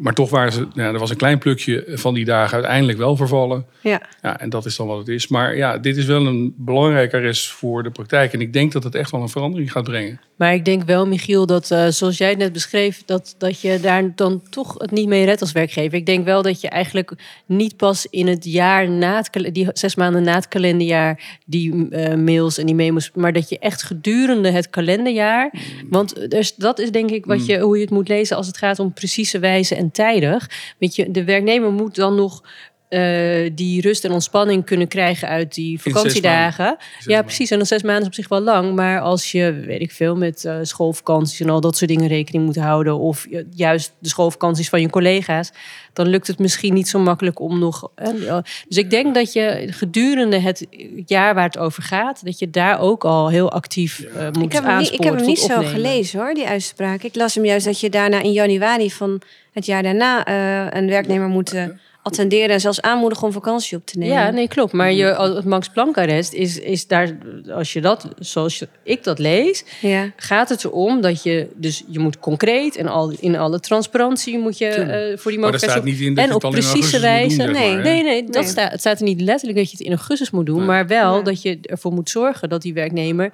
Maar toch waren ze, nou, er was een klein plukje van die dagen uiteindelijk wel vervallen. ja. Ja, en dat is dan wat het is. Maar ja, dit is wel een belangrijke arrest voor de praktijk. En ik denk dat het echt wel een verandering gaat brengen. Maar ik denk wel, Michiel, dat eh, zoals jij het net beschreef, dat, dat je daar dan toch het niet mee redt als werkgever. Ik denk wel dat je eigenlijk niet pas in het jaar na het, die zes maanden na het kalenderjaar, die eh, mails en die memos, maar dat je echt gedurende het kalenderjaar, want er is- dat is denk ik wat je, hoe je het moet lezen als het gaat om precieze wijze en tijdig. Weet je, de werknemer moet dan nog eh, die rust en ontspanning kunnen krijgen uit die vakantiedagen. Ja, precies. En dan zes maanden is op zich wel lang. Maar als je, weet ik veel, met eh, schoolvakanties en al dat soort dingen rekening moet houden. Of juist de schoolvakanties van je collega's. Dan lukt het misschien niet zo makkelijk om nog. dus ik denk dat je gedurende het jaar waar het over gaat. Dat je daar ook al heel actief eh, moet Ik heb hem niet, ik heb hem niet zo opnemen. gelezen hoor, die uitspraak. Ik las hem juist dat je daarna in januari van het jaar daarna eh, een werknemer moet eh, attenderen en zelfs aanmoedigen om vakantie op te nemen. Ja, nee, klopt. Maar je, het Max Planck arrest is, is daar, als je dat, zoals je- ik dat lees, Ja. gaat het erom dat je, dus je moet concreet en al, in alle transparantie moet je eh, voor die Maar staat mogelijkheid niet in dat en op precieze wijze. doen, zeg nee, maar? Nee, nee, dat Nee. staat, het staat er niet letterlijk dat je het in augustus moet doen, Nee. maar wel Nee. dat je ervoor moet zorgen dat die werknemer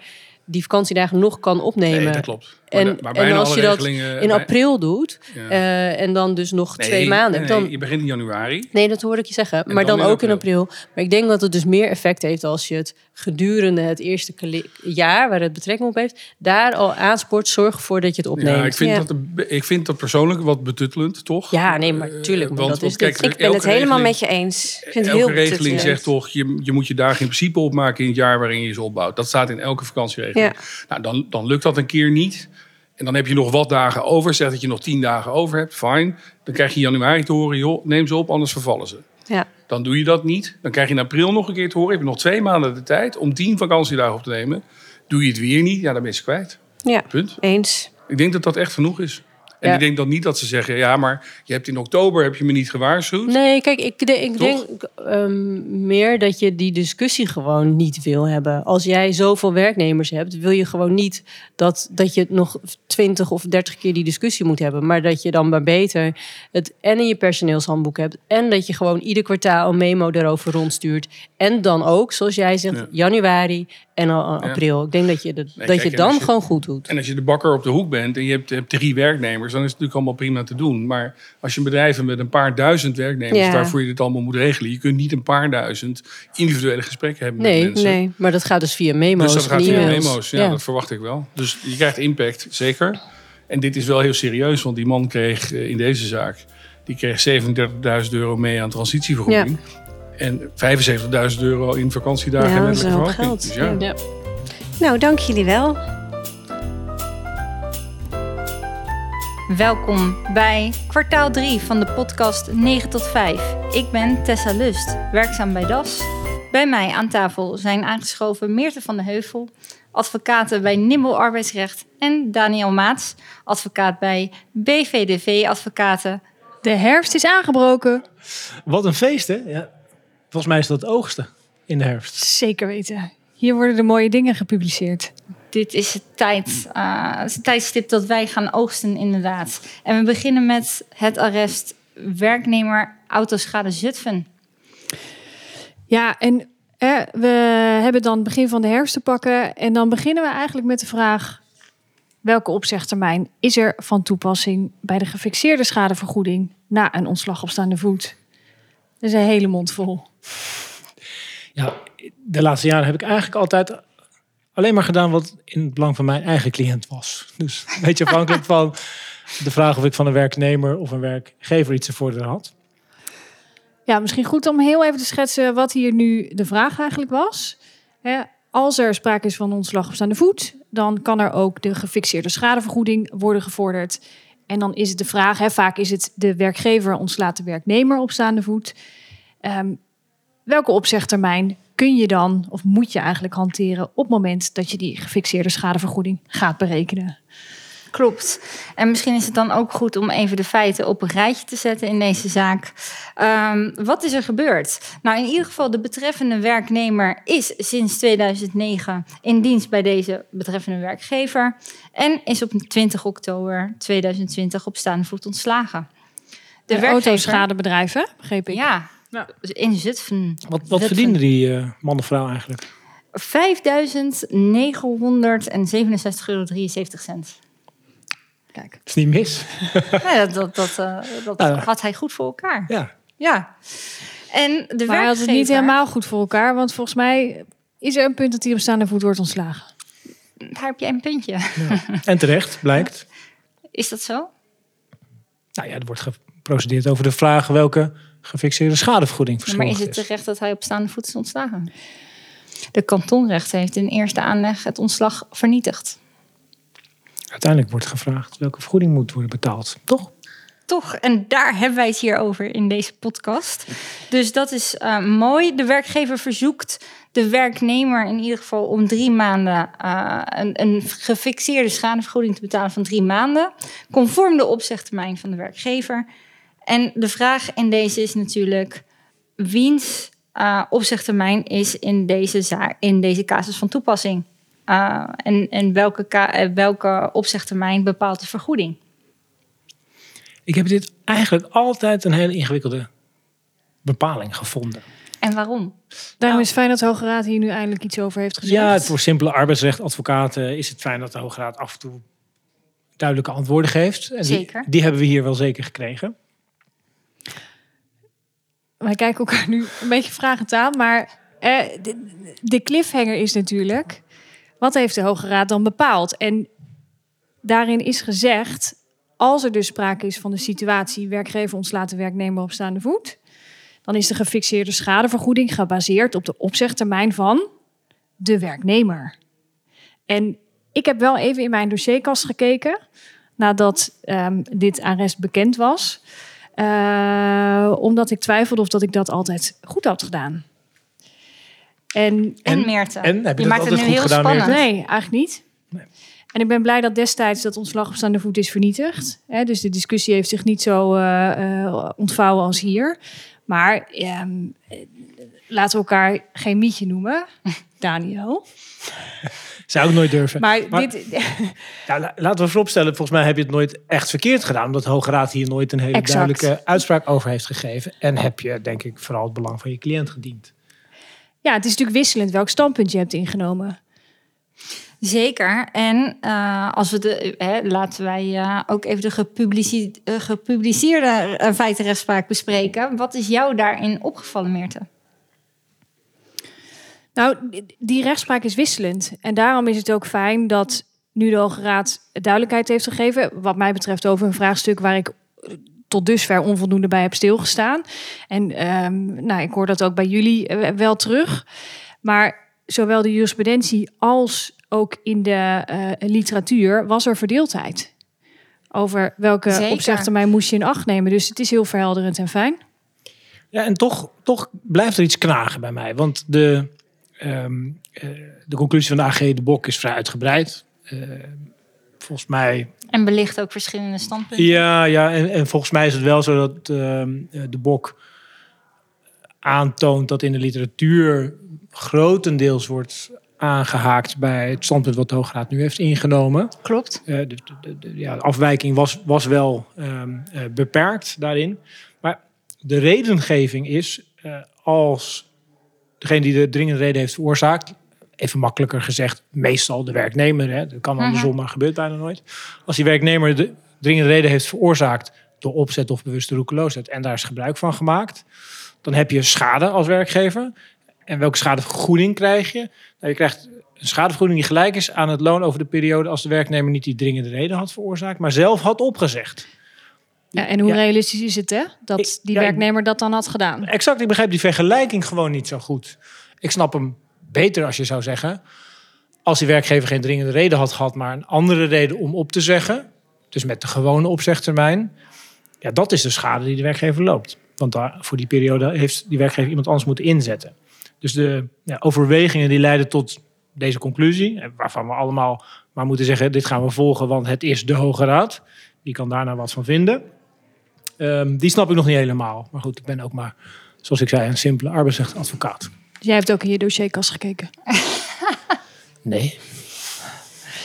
die vakantiedagen nog kan opnemen. Nee, dat klopt. En, maar en als je dat in april doet Ja. eh, en dan dus nog Nee, twee maanden, nee, dan, nee, je begint in januari. Nee, dat hoor ik je zeggen. En maar dan dan, in ook in april. Maar ik denk dat het dus meer effect heeft als je het gedurende het eerste jaar waar het betrekking op heeft, daar al aanspoort, zorg ervoor dat je het opneemt. Ja, ik, vind Ja. Dat, ik vind dat persoonlijk wat betuttelend, toch? Ja, nee, maar Eh, tuurlijk, maar want- dat is kijk. Ik ben het helemaal regeling- met je eens. Ik vind het elke heel regeling betuttelend. zegt toch, je, je moet je dagen in principe opmaken in het jaar waarin je ze opbouwt. Dat staat in elke vakantieregeling. Nou, dan, dan lukt dat een keer niet. En dan heb je nog wat dagen over. Zeg dat je nog tien dagen over hebt, fijn. Dan krijg je in januari te horen, joh, neem ze op, anders vervallen ze. Ja. Dan doe je dat niet. Dan krijg je in april nog een keer te horen. Heb je nog twee maanden de tijd om tien vakantiedagen op te nemen. Doe je het weer niet, ja, dan ben je ze kwijt. ja, Punt. eens. Ik denk dat dat echt genoeg is. En Ja. ik denk dan niet dat ze zeggen, ja, maar je hebt in oktober heb je me niet gewaarschuwd. Nee, kijk, ik, de- ik Toch? denk ehm, meer dat je die discussie gewoon niet wil hebben. Als jij zoveel werknemers hebt, wil je gewoon niet dat, dat je nog twintig of dertig keer die discussie moet hebben. Maar dat je dan maar beter het en in je personeelshandboek hebt. En dat je gewoon ieder kwartaal een memo daarover rondstuurt. En dan ook, zoals jij zegt, Ja. januari en Ja. april. Ik denk dat je, dat, Nee, dat kijk, je dan je- gewoon goed doet. En als je de bakker op de hoek bent en je hebt, hebt drie werknemers, dan is het natuurlijk allemaal prima te doen. Maar als je een bedrijf hebt met een paar duizend werknemers, Ja. waarvoor je dit allemaal moet regelen, je kunt niet een paar duizend individuele gesprekken hebben met Nee, mensen. Nee. Maar dat gaat dus via memo's Dus dat gaat via memo's. Ja, dat verwacht ik wel. Dus je krijgt impact, zeker. En dit is wel heel serieus, want die man kreeg eh, in deze zaak, die kreeg 37.000 euro mee aan transitievergoeding. En 75.000 euro in vakantiedagen Ja, dat is wel geld, Dus ja, Ja. Nou, dank jullie wel. Welkom bij kwartaal 3 van de podcast 9 tot 5. Ik ben Tessa Lust, werkzaam bij DAS. Bij mij aan tafel zijn aangeschoven Meerte van de Heuvel, advocaten bij Nimbel Arbeidsrecht, en Daniel Maats, advocaat bij BVDV Advocaten. De herfst is aangebroken. Wat een feest, hè? Ja. Volgens mij is dat het oogsten in de herfst. Zeker weten. Hier worden de mooie dingen gepubliceerd. Dit is het, tijd, uh, het tijdstip dat wij gaan oogsten, inderdaad. En we beginnen met het arrest werknemer Autoschade Zutphen. Ja, en eh, we hebben dan begin van de herfst te pakken. En dan beginnen we eigenlijk met de vraag... welke opzegtermijn is er van toepassing... bij de gefixeerde schadevergoeding na een ontslag op staande voet? Dat is een hele mond vol. Ja, de laatste jaren heb ik eigenlijk altijd alleen maar gedaan wat in het belang van mijn eigen cliënt was. Dus een beetje afhankelijk van de vraag of ik van een werknemer of een werkgever iets ervoor had. Ja, misschien goed om heel even te schetsen wat hier nu de vraag eigenlijk was. Als er sprake is van ontslag op staande voet, dan kan er ook de gefixeerde schadevergoeding worden gevorderd. En dan is het de vraag, hè, vaak is het de werkgever ontslaat de werknemer op staande voet. Um, welke opzegtermijn kun je dan, of moet je eigenlijk hanteren op het moment dat je die gefixeerde schadevergoeding gaat berekenen? Klopt. En misschien is het dan ook goed om even de feiten op een rijtje te zetten in deze zaak. Um, wat is er gebeurd? Nou, in ieder geval, de betreffende werknemer is sinds 2009 in dienst bij deze betreffende werkgever en is op 20 oktober 2020 op staande voet ontslagen. De, de autoschadebedrijven, begreep ik. Ja, ja. In Zutphen. Wat, wat verdiende die uh, man of vrouw eigenlijk? 5.967,73 euro. Kijk. Dat is niet mis. ja, dat dat, dat, uh, dat nou, had hij goed voor elkaar. Ja. ja. En de maar hij had het niet helemaal goed voor elkaar. Want volgens mij is er een punt dat hij op staande voet wordt ontslagen. Daar heb je een puntje. Ja. En terecht, blijkt. Is dat zo? Nou ja, er wordt geprocedeerd over de vraag welke gefixeerde schadevergoeding Maar is het terecht dat hij op staande voet is ontslagen? De kantonrechter heeft in eerste aanleg het ontslag vernietigd. Uiteindelijk wordt gevraagd welke vergoeding moet worden betaald, toch? Toch, en daar hebben wij het hier over in deze podcast. Dus dat is uh, mooi. De werkgever verzoekt de werknemer in ieder geval om drie maanden uh, een, een gefixeerde schadevergoeding te betalen van drie maanden, conform de opzegtermijn van de werkgever. En de vraag in deze is natuurlijk: wiens uh, opzegtermijn is in deze, zaak, in deze casus van toepassing? Uh, en en welke, uh, welke opzegtermijn bepaalt de vergoeding? Ik heb dit eigenlijk altijd een hele ingewikkelde bepaling gevonden. En waarom? Daarom is het fijn dat de Hoge Raad hier nu eindelijk iets over heeft gezegd. Ja, voor simpele arbeidsrechtadvocaten is het fijn dat de Hoge Raad af en toe duidelijke antwoorden geeft. En zeker. Die, die hebben we hier wel zeker gekregen wij kijken elkaar nu een beetje vragend aan. Maar eh, de, cliffhanger is natuurlijk... wat heeft de Hoge Raad dan bepaald? En daarin is gezegd... als er dus sprake is van de situatie... werkgever ontslaat de werknemer op staande voet... dan is de gefixeerde schadevergoeding gebaseerd op de opzegtermijn van de werknemer. En ik heb wel even in mijn dossierkast gekeken... nadat um, dit arrest bekend was... Uh, omdat ik twijfelde of dat ik dat altijd goed had gedaan. En, en Meerte. En, heb je, je maakt het nu heel gedaan, spannend. Nee, eigenlijk niet. Nee. En ik ben blij dat destijds dat ontslag op staande voet is vernietigd. Hè, dus de discussie heeft zich niet zo uh, uh, ontvouwen als hier. Maar um, laten we elkaar geen mietje noemen, Daniel. Zou ik nooit durven. Maar, maar dit... ja, laten we vooropstellen, volgens mij heb je het nooit echt verkeerd gedaan. Omdat de Hoge Raad hier nooit een hele exact. duidelijke uitspraak over heeft gegeven. En heb je, denk ik, vooral het belang van je cliënt gediend. Ja, het is natuurlijk wisselend welk standpunt je hebt ingenomen. Zeker. En uh, als we de, hè, laten wij uh, ook even de gepubliceerde, uh, gepubliceerde feitenrechtspraak bespreken. Wat is jou daarin opgevallen, Meerte? Nou, die rechtspraak is wisselend. En daarom is het ook fijn dat nu de Hoge Raad duidelijkheid heeft gegeven. Wat mij betreft over een vraagstuk waar ik tot dusver onvoldoende bij heb stilgestaan. En um, nou, ik hoor dat ook bij jullie wel terug. Maar zowel de jurisprudentie als ook in de eh, literatuur was er verdeeldheid. Over welke Zeker. opzegtermijn moest je in acht nemen. Dus het is heel verhelderend en fijn. Ja, en toch, toch blijft er iets knagen bij mij. Want de, ehm, eh, de conclusie van de AG De Bok is vrij uitgebreid. Eh, volgens mij En belicht ook verschillende standpunten. Ja, ja en, en volgens mij is het wel zo dat ehm, eh, de Bok aantoont dat in de literatuur grotendeels wordt aangehaakt bij het standpunt wat de Hoge Raad nu heeft ingenomen. Klopt. Eh, de, de, de- de- ja, de afwijking was, was wel ehm, beperkt daarin. Maar de redengeving is als degene die de dringende reden heeft veroorzaakt, even makkelijker gezegd, meestal de werknemer, hè, dat kan andersom, maar gebeurt bijna nooit. Als die werknemer de dringende reden heeft veroorzaakt door opzet of bewuste roekeloosheid en daar is gebruik van gemaakt, dan heb je schade als werkgever. En welke schadevergoeding krijg je? Nou, je krijgt een schadevergoeding die gelijk is aan het loon over de periode als de werknemer niet die dringende reden had veroorzaakt, maar zelf had opgezegd. Ja, en hoe Ja. realistisch is het, hè? Dat die ja, werknemer dat dan had gedaan. Exact, ik begrijp die vergelijking gewoon niet zo goed. Ik snap hem beter als je zou zeggen, als die werkgever geen dringende reden had gehad, maar een andere reden om op te zeggen, dus met de gewone opzegtermijn, ja, dat is de schade die de werkgever loopt. Want daar, voor die periode heeft die werkgever iemand anders moeten inzetten. Dus de ja, overwegingen die leiden tot deze conclusie, en waarvan we allemaal maar moeten zeggen, dit gaan we volgen, want het is de Hoge Raad. Die kan daar nou wat van vinden. Ehm, die snap ik nog niet helemaal. Maar goed, ik ben ook maar, zoals ik zei, een simpele arbeidsrechtadvocaat. Jij hebt ook in je dossierkast gekeken. Nee,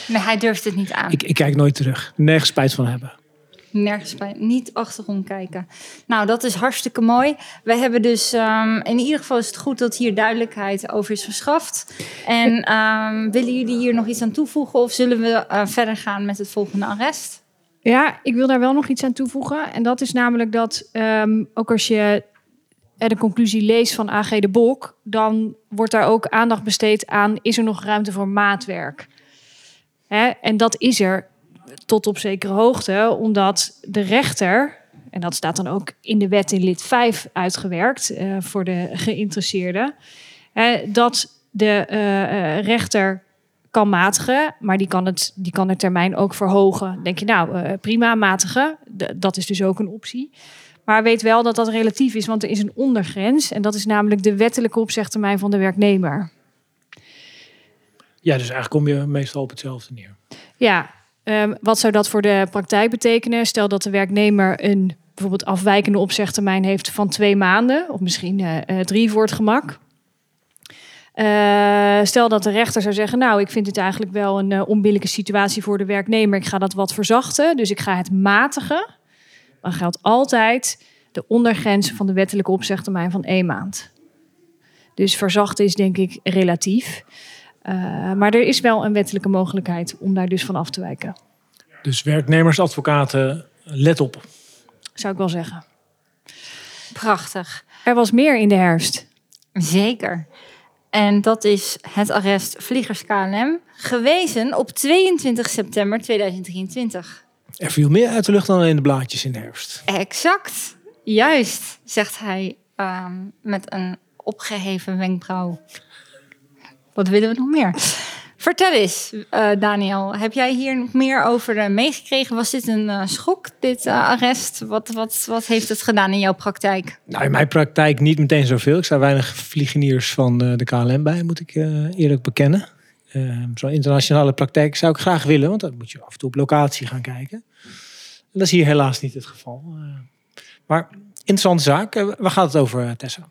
Nee, hij durft het niet aan. ik, ik kijk nooit terug. Nergens spijt van hebben. Nergens bij. Niet achterom kijken. Nou, dat is hartstikke mooi. We hebben dus, ehm, in ieder geval is het goed dat hier duidelijkheid over is verschaft. En ehm, willen jullie hier nog iets aan toevoegen of zullen we eh, verder gaan met het volgende arrest? Ja, ik wil daar wel nog iets aan toevoegen. En dat is namelijk dat ehm, ook als je eh, de conclusie leest van AG de Bok, dan wordt daar ook aandacht besteed aan: is er nog ruimte voor maatwerk? Hè? En dat is er tot op zekere hoogte, omdat de rechter, en dat staat dan ook in de wet in lid 5 uitgewerkt eh, voor de geïnteresseerden, hè, dat de eh, rechter kan matigen, maar die kan, het, die kan de termijn ook verhogen. Denk je, nou, eh, prima, matigen. Dat is dus ook een optie. Maar weet wel dat dat relatief is, want er is een ondergrens. En dat is namelijk de wettelijke opzegtermijn van de werknemer. Ja, dus eigenlijk kom je meestal op hetzelfde neer. Ja, ehm, wat zou dat voor de praktijk betekenen? Stel dat de werknemer een bijvoorbeeld afwijkende opzegtermijn heeft van twee maanden, of misschien eh, eh, drie voor het gemak. Eh, stel dat de rechter zou zeggen, nou, ik vind dit eigenlijk wel een eh, onbillijke situatie voor de werknemer. Ik ga dat wat verzachten, dus ik ga het matigen. Dan geldt altijd de ondergrens van de wettelijke opzegtermijn van één maand. Dus verzachten is denk ik relatief. Uh, maar er is wel een wettelijke mogelijkheid om daar dus van af te wijken. Dus werknemers, advocaten, let op. Zou ik wel zeggen. Prachtig. Er was meer in de herfst. Zeker. En dat is het arrest Vliegers KLM, gewezen op 22 september 2023. Er viel meer uit de lucht dan in de blaadjes in de herfst. Exact. Juist, zegt hij um, met een opgeheven wenkbrauw. Wat willen we nog meer? Vertel eens, uh, Daniel. Heb jij hier meer over uh, meegekregen? Was dit een uh, schok, dit arrest? Wat, wat, wat heeft het gedaan in jouw praktijk? Nou, in mijn praktijk niet meteen zoveel. Ik sta weinig vliegeniers van de KLM bij, moet ik eerlijk bekennen. Zo'n internationale praktijk zou ik graag willen, want dan moet je af en toe op locatie gaan kijken. En dat is hier helaas niet het geval. maar interessante zaak. waar gaat het over, Tessa?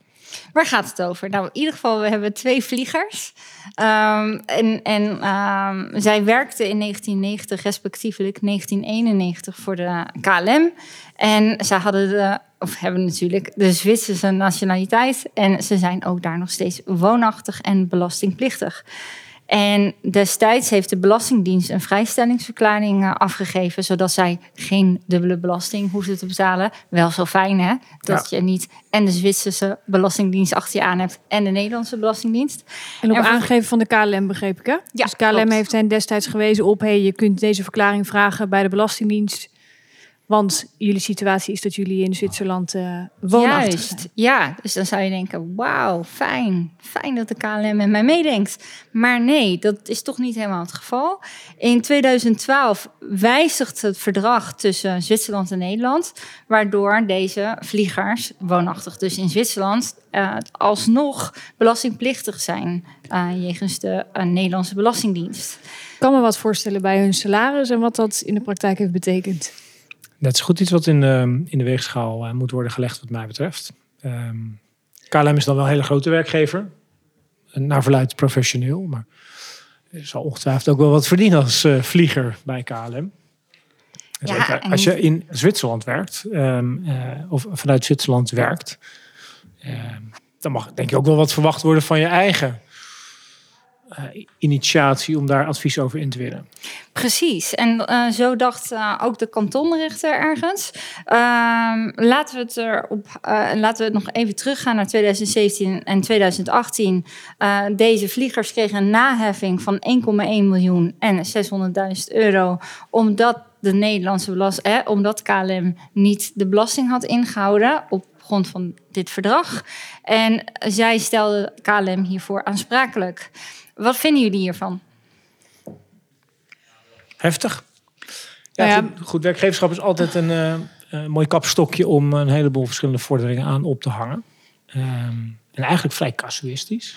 Waar gaat het over? Nou, in ieder geval, we hebben twee vliegers. Um, en um, zij werkten in 1990, respectievelijk 1991, voor de KLM. En ze hadden de, of hebben natuurlijk de Zwitserse nationaliteit. En ze zijn ook daar nog steeds woonachtig en belastingplichtig. En destijds heeft de Belastingdienst een vrijstellingsverklaring uh, afgegeven, zodat zij geen dubbele belasting hoefden te betalen. Wel zo fijn, hè? Dat ja. je niet en de Zwitserse Belastingdienst achter je aan hebt en de Nederlandse Belastingdienst. En op en aangeven van de KLM, begreep ik, hè? Ja, dus KLM klopt. heeft hen destijds gewezen op, hey, je kunt deze verklaring vragen bij de Belastingdienst. Want jullie situatie is dat jullie in Zwitserland eh woonachtig zijn. Juist, ja. Dus dan zou je denken, wauw, fijn. Fijn dat de KLM met mij meedenkt. Maar nee, dat is toch niet helemaal het geval. In 2012 wijzigt het verdrag tussen Zwitserland en Nederland... waardoor deze vliegers, woonachtig dus in Zwitserland... eh, alsnog belastingplichtig zijn... eh, jegens de Nederlandse Belastingdienst. Ik kan me wat voorstellen bij hun salaris en wat dat in de praktijk heeft betekend. Dat is goed iets wat in de, in de weegschaal eh, moet worden gelegd wat mij betreft. Ehm, KLM is dan wel een hele grote werkgever. En Naar verluidt professioneel. Maar zal ongetwijfeld ook wel wat verdienen als eh, vlieger bij KLM. Ja, zeker en- als je in Zwitserland werkt, ehm, eh, of vanuit Zwitserland werkt, ehm, dan mag denk ik ook wel wat verwacht worden van je eigen eh, initiatie om daar advies over in te winnen. Precies, en eh, zo dacht eh, ook de kantonrechter ergens. Ehm, laten, we het erop, eh, laten we het nog even teruggaan naar 2017 en 2018. Eh, deze vliegers kregen een naheffing van 1,1 miljoen en 600.000 euro, omdat de Nederlandse belasting, eh, omdat KLM niet de belasting had ingehouden op grond van dit verdrag. En zij stelde KLM hiervoor aansprakelijk. Wat vinden jullie hiervan? Heftig. Ja, Nou ja, goed, goed werkgeverschap is altijd een eh, eh, mooi kapstokje om een heleboel verschillende vorderingen aan op te hangen. Ehm, en eigenlijk vrij casuïstisch.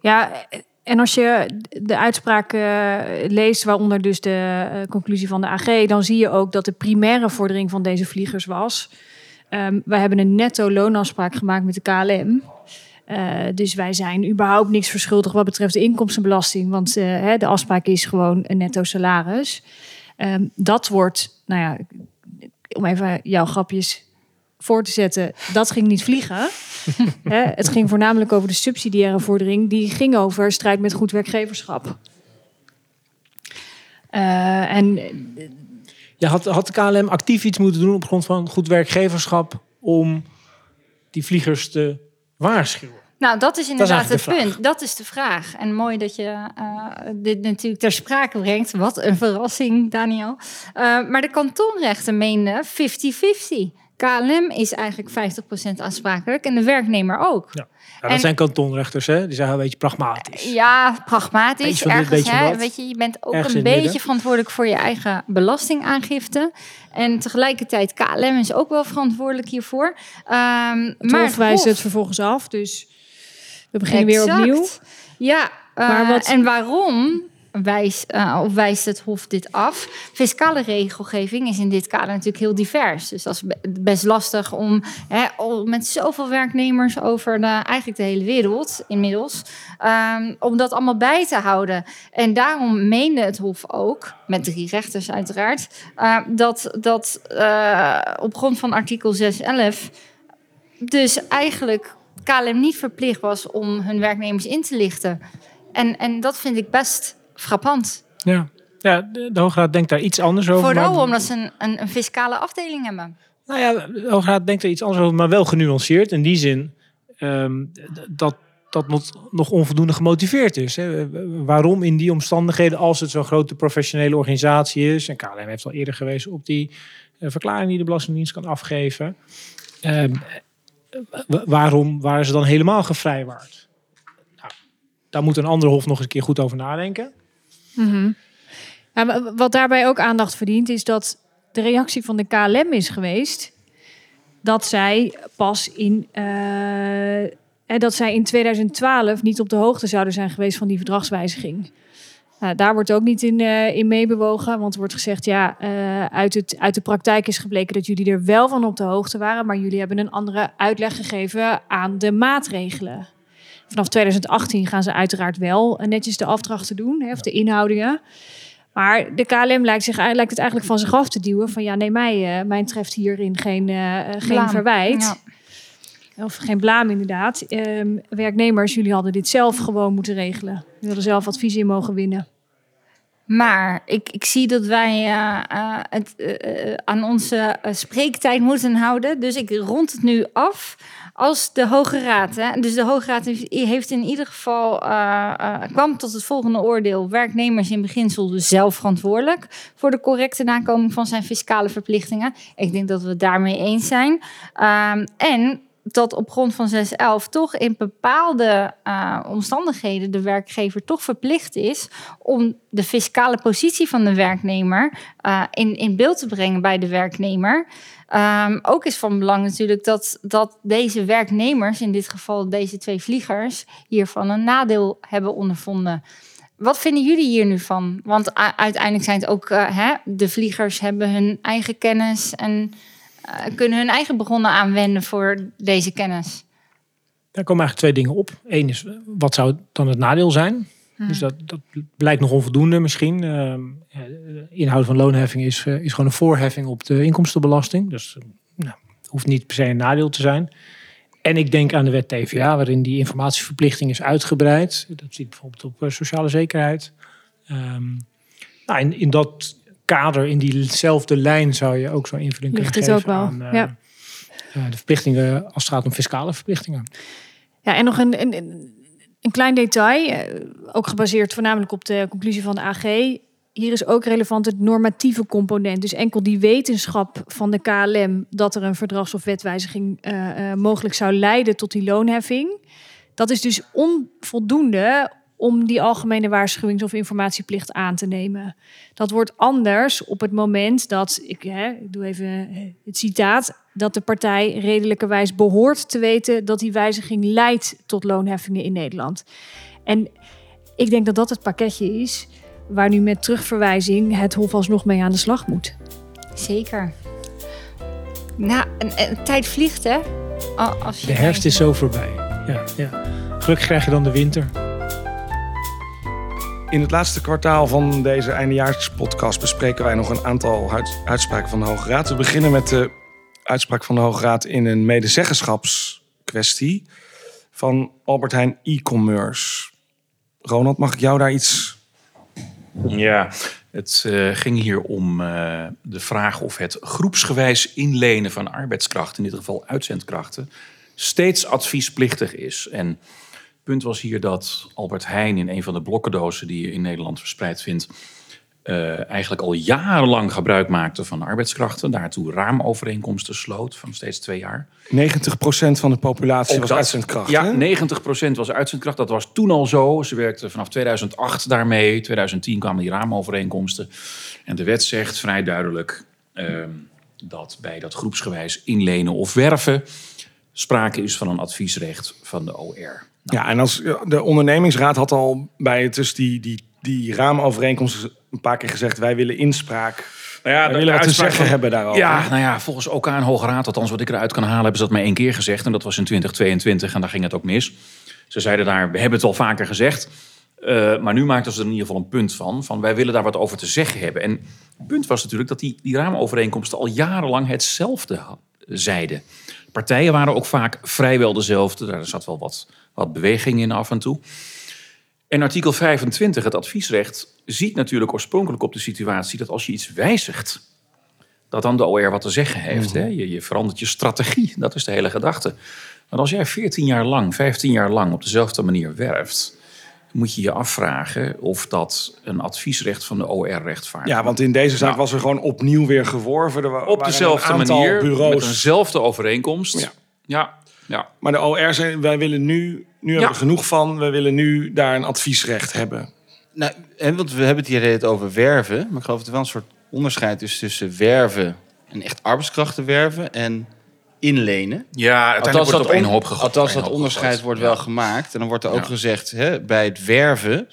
Ja, en als je de uitspraak eh, leest, waaronder dus de eh, conclusie van de AG, dan zie je ook dat de primaire vordering van deze vliegers was. wij hebben een netto loonafspraak gemaakt met de KLM. Eh, dus wij zijn überhaupt niks verschuldigd wat betreft de inkomstenbelasting. Want eh, hè, de afspraak is gewoon een netto salaris. Ehm, dat wordt, nou ja, om even jouw grapjes voor te zetten, dat ging niet vliegen. Hè, het ging voornamelijk over de subsidiaire vordering. Die ging over strijd met goed werkgeverschap. Eh, en Ja, had, had de KLM actief iets moeten doen op grond van goed werkgeverschap om die vliegers te waarschuwen? Nou, dat is inderdaad het punt. Dat is de vraag. En mooi dat je eh, dit natuurlijk ter sprake brengt. Wat een verrassing, Daniel. Eh, maar de kantonrechten meenden 50-50. KLM is eigenlijk 50% aansprakelijk en de werknemer ook. Ja. Ja, dat En- zijn kantonrechters, hè? Die zijn wel een beetje pragmatisch. Ja, pragmatisch. Dit, ergens, beetje hè, weet je, je bent ook Ergens een beetje midden. verantwoordelijk voor je eigen belastingaangifte. En tegelijkertijd, KLM is ook wel verantwoordelijk hiervoor. Ehm het maar Hof wijst Hof- het vervolgens af. Dus we beginnen weer opnieuw. Ja, eh, Maar wat- en waarom wijst, eh, of wijst het Hof dit af? Fiscale regelgeving is in dit kader natuurlijk heel divers. Dus dat is be- best lastig om, hè, met zoveel werknemers over de, eigenlijk de hele wereld inmiddels, ehm, om dat allemaal bij te houden. En daarom meende het Hof ook, met drie rechters uiteraard, eh, dat, dat eh, op grond van artikel 611 dus eigenlijk KLM niet verplicht was om hun werknemers in te lichten. En, en dat vind ik best frappant. Ja, ja de, de Hoge Raad denkt daar iets anders over. Vooral maar- omdat ze een, een, een fiscale afdeling hebben. Nou ja, de Hoge Raad denkt er iets anders over, maar wel genuanceerd. In die zin ehm, dat dat nog, nog onvoldoende gemotiveerd is. Hè. Waarom in die omstandigheden, als het zo'n grote professionele organisatie is... en KLM heeft al eerder gewezen op die eh, verklaring die de Belastingdienst kan afgeven... ehm, wa- waarom waren ze dan helemaal gevrijwaard? Nou, daar moet een ander hof nog eens een keer goed over nadenken. Mhm. Wat daarbij ook aandacht verdient, is dat de reactie van de KLM is geweest dat zij pas in, eh, dat zij in 2012 niet op de hoogte zouden zijn geweest van die verdragswijziging. Nou, daar wordt ook niet in, eh, in meebewogen, want er wordt gezegd, ja, eh, uit, het, uit de praktijk is gebleken dat jullie er wel van op de hoogte waren, maar jullie hebben een andere uitleg gegeven aan de maatregelen. Vanaf 2018 gaan ze uiteraard wel eh, netjes de afdrachten doen, hè, of de inhoudingen. Maar de KLM lijkt, zich, lijkt het eigenlijk van zich af te duwen. Van ja, nee, mij, mij treft hierin geen, eh, geen verwijt. Ja. Of geen blaam inderdaad. Ehm, werknemers, jullie hadden dit zelf gewoon moeten regelen. Jullie hadden zelf advies in mogen winnen. Maar ik, ik zie dat wij het aan onze spreektijd moeten houden. Dus ik rond het nu af. Als de Hoge Raad, hè, dus de Hoge Raad heeft, in ieder geval eh, eh, kwam tot het volgende oordeel: werknemers in beginsel dus zelf verantwoordelijk voor de correcte nakoming van zijn fiscale verplichtingen. Ik denk dat we het daarmee eens zijn. Ehm, en dat op grond van 611 toch in bepaalde eh, omstandigheden de werkgever toch verplicht is om de fiscale positie van de werknemer eh, in, in beeld te brengen bij de werknemer. Ehm, ook is van belang natuurlijk dat, dat deze werknemers, in dit geval deze twee vliegers, hiervan een nadeel hebben ondervonden. Wat vinden jullie hier nu van? Want uiteindelijk zijn het ook eh, hè, de vliegers hebben hun eigen kennis en kunnen hun eigen bronnen aanwenden voor deze kennis. Daar komen eigenlijk twee dingen op. Eén is, eh, wat zou dan het nadeel zijn? Dus dat, dat blijkt nog onvoldoende misschien. Ehm, de inhoud van loonheffing is, eh, is gewoon een voorheffing op de inkomstenbelasting. Dus eh, nou, hoeft niet per se een nadeel te zijn. En ik denk aan de wet TVA, waarin die informatieverplichting is uitgebreid. Dat ziet bijvoorbeeld op eh, sociale zekerheid. Ehm, nou, in, in dat kader, in diezelfde lijn, zou je ook zo'n invulling Ligt kunnen geven ook wel, aan eh, ja. eh, de verplichtingen als het gaat om fiscale verplichtingen. Ja, en nog een, een, een klein detail, eh, ook gebaseerd voornamelijk op de conclusie van de AG. Hier is ook relevant het normatieve component. Dus enkel die wetenschap van de KLM dat er een verdrags- of wetwijziging mogelijk zou leiden tot die loonheffing. Dat is dus onvoldoende om die algemene waarschuwings- of informatieplicht aan te nemen. Dat wordt anders op het moment dat, ik, hè, ik doe even eh, het citaat, dat de partij redelijkerwijs behoort te weten dat die wijziging leidt tot loonheffingen in Nederland. En ik denk dat dat het pakketje is waar nu met terugverwijzing het Hof alsnog mee aan de slag moet. Zeker. Nou, een, een tijd vliegt, hè? Al- Als je De herfst is zo voorbij. Ja, ja. Gelukkig krijg je dan de winter. In het laatste kwartaal van deze eindejaarspodcast bespreken wij nog een aantal uits- uitspraken van de Hoge Raad. We beginnen met de uitspraak van de Hoge Raad in een medezeggenschapskwestie van Albert Heijn e-commerce. Ronald, mag ik jou daar iets... Ja, het eh, ging hier om eh, de vraag of het groepsgewijs inlenen van arbeidskrachten, in dit geval uitzendkrachten, steeds adviesplichtig is. En punt was hier dat Albert Heijn in een van de blokkendozen die je in Nederland verspreid vindt, eh, eigenlijk al jarenlang gebruik maakte van arbeidskrachten. Daartoe raamovereenkomsten sloot van steeds twee jaar. 90% van de populatie Ook was dat. uitzendkracht. Ja, hè? 90% was uitzendkracht. Dat was toen al zo. Ze werkte vanaf 2008 daarmee. 2010 kwamen die raamovereenkomsten. En de wet zegt vrij duidelijk ehm, dat bij dat groepsgewijs inlenen of werven sprake is van een adviesrecht van de OR. Ja, en als de ondernemingsraad had al bij het dus die, die, die raamovereenkomsten een paar keer gezegd: wij willen inspraak. Nou ja, wij willen wat te zeggen hebben daarover. Ja, nou ja, volgens OK en Hoge Raad, althans wat ik eruit kan halen, hebben ze dat maar één keer gezegd. En dat was in 2022 en daar ging het ook mis. Ze zeiden daar, we hebben het al vaker gezegd. eh, maar nu maakten ze er in ieder geval een punt van. Van wij willen daar wat over te zeggen hebben. En het punt was natuurlijk dat die, die raamovereenkomsten al jarenlang hetzelfde zeiden. Partijen waren ook vaak vrijwel dezelfde. Daar zat wel wat, wat beweging in af en toe. En artikel 25, het adviesrecht, ziet natuurlijk oorspronkelijk op de situatie dat als je iets wijzigt, dat dan de OR wat te zeggen heeft. hè? Je, je verandert je strategie, dat is de hele gedachte. Maar als jij 14 jaar lang, 15 jaar lang op dezelfde manier werft, moet je je afvragen of dat een adviesrecht van de OR rechtvaardigt. Ja, want in deze zaak Nou. was er gewoon opnieuw weer geworven. Er op dezelfde manier, bureaus. met eenzelfde overeenkomst. Ja. ja, ja. Maar de OR zei: wij willen nu, nu hebben we genoeg van. We willen nu daar een adviesrecht hebben. Nou, hè, want we hebben het hier het over werven. Maar ik geloof dat er wel een soort onderscheid is tussen werven en echt arbeidskrachten werven en inlenen. Ja, uiteindelijk wordt het op één hoop gegooid. Althans, dat onderscheid wordt Ja. wel gemaakt. En dan wordt er ook Ja. gezegd, hè, bij het werven,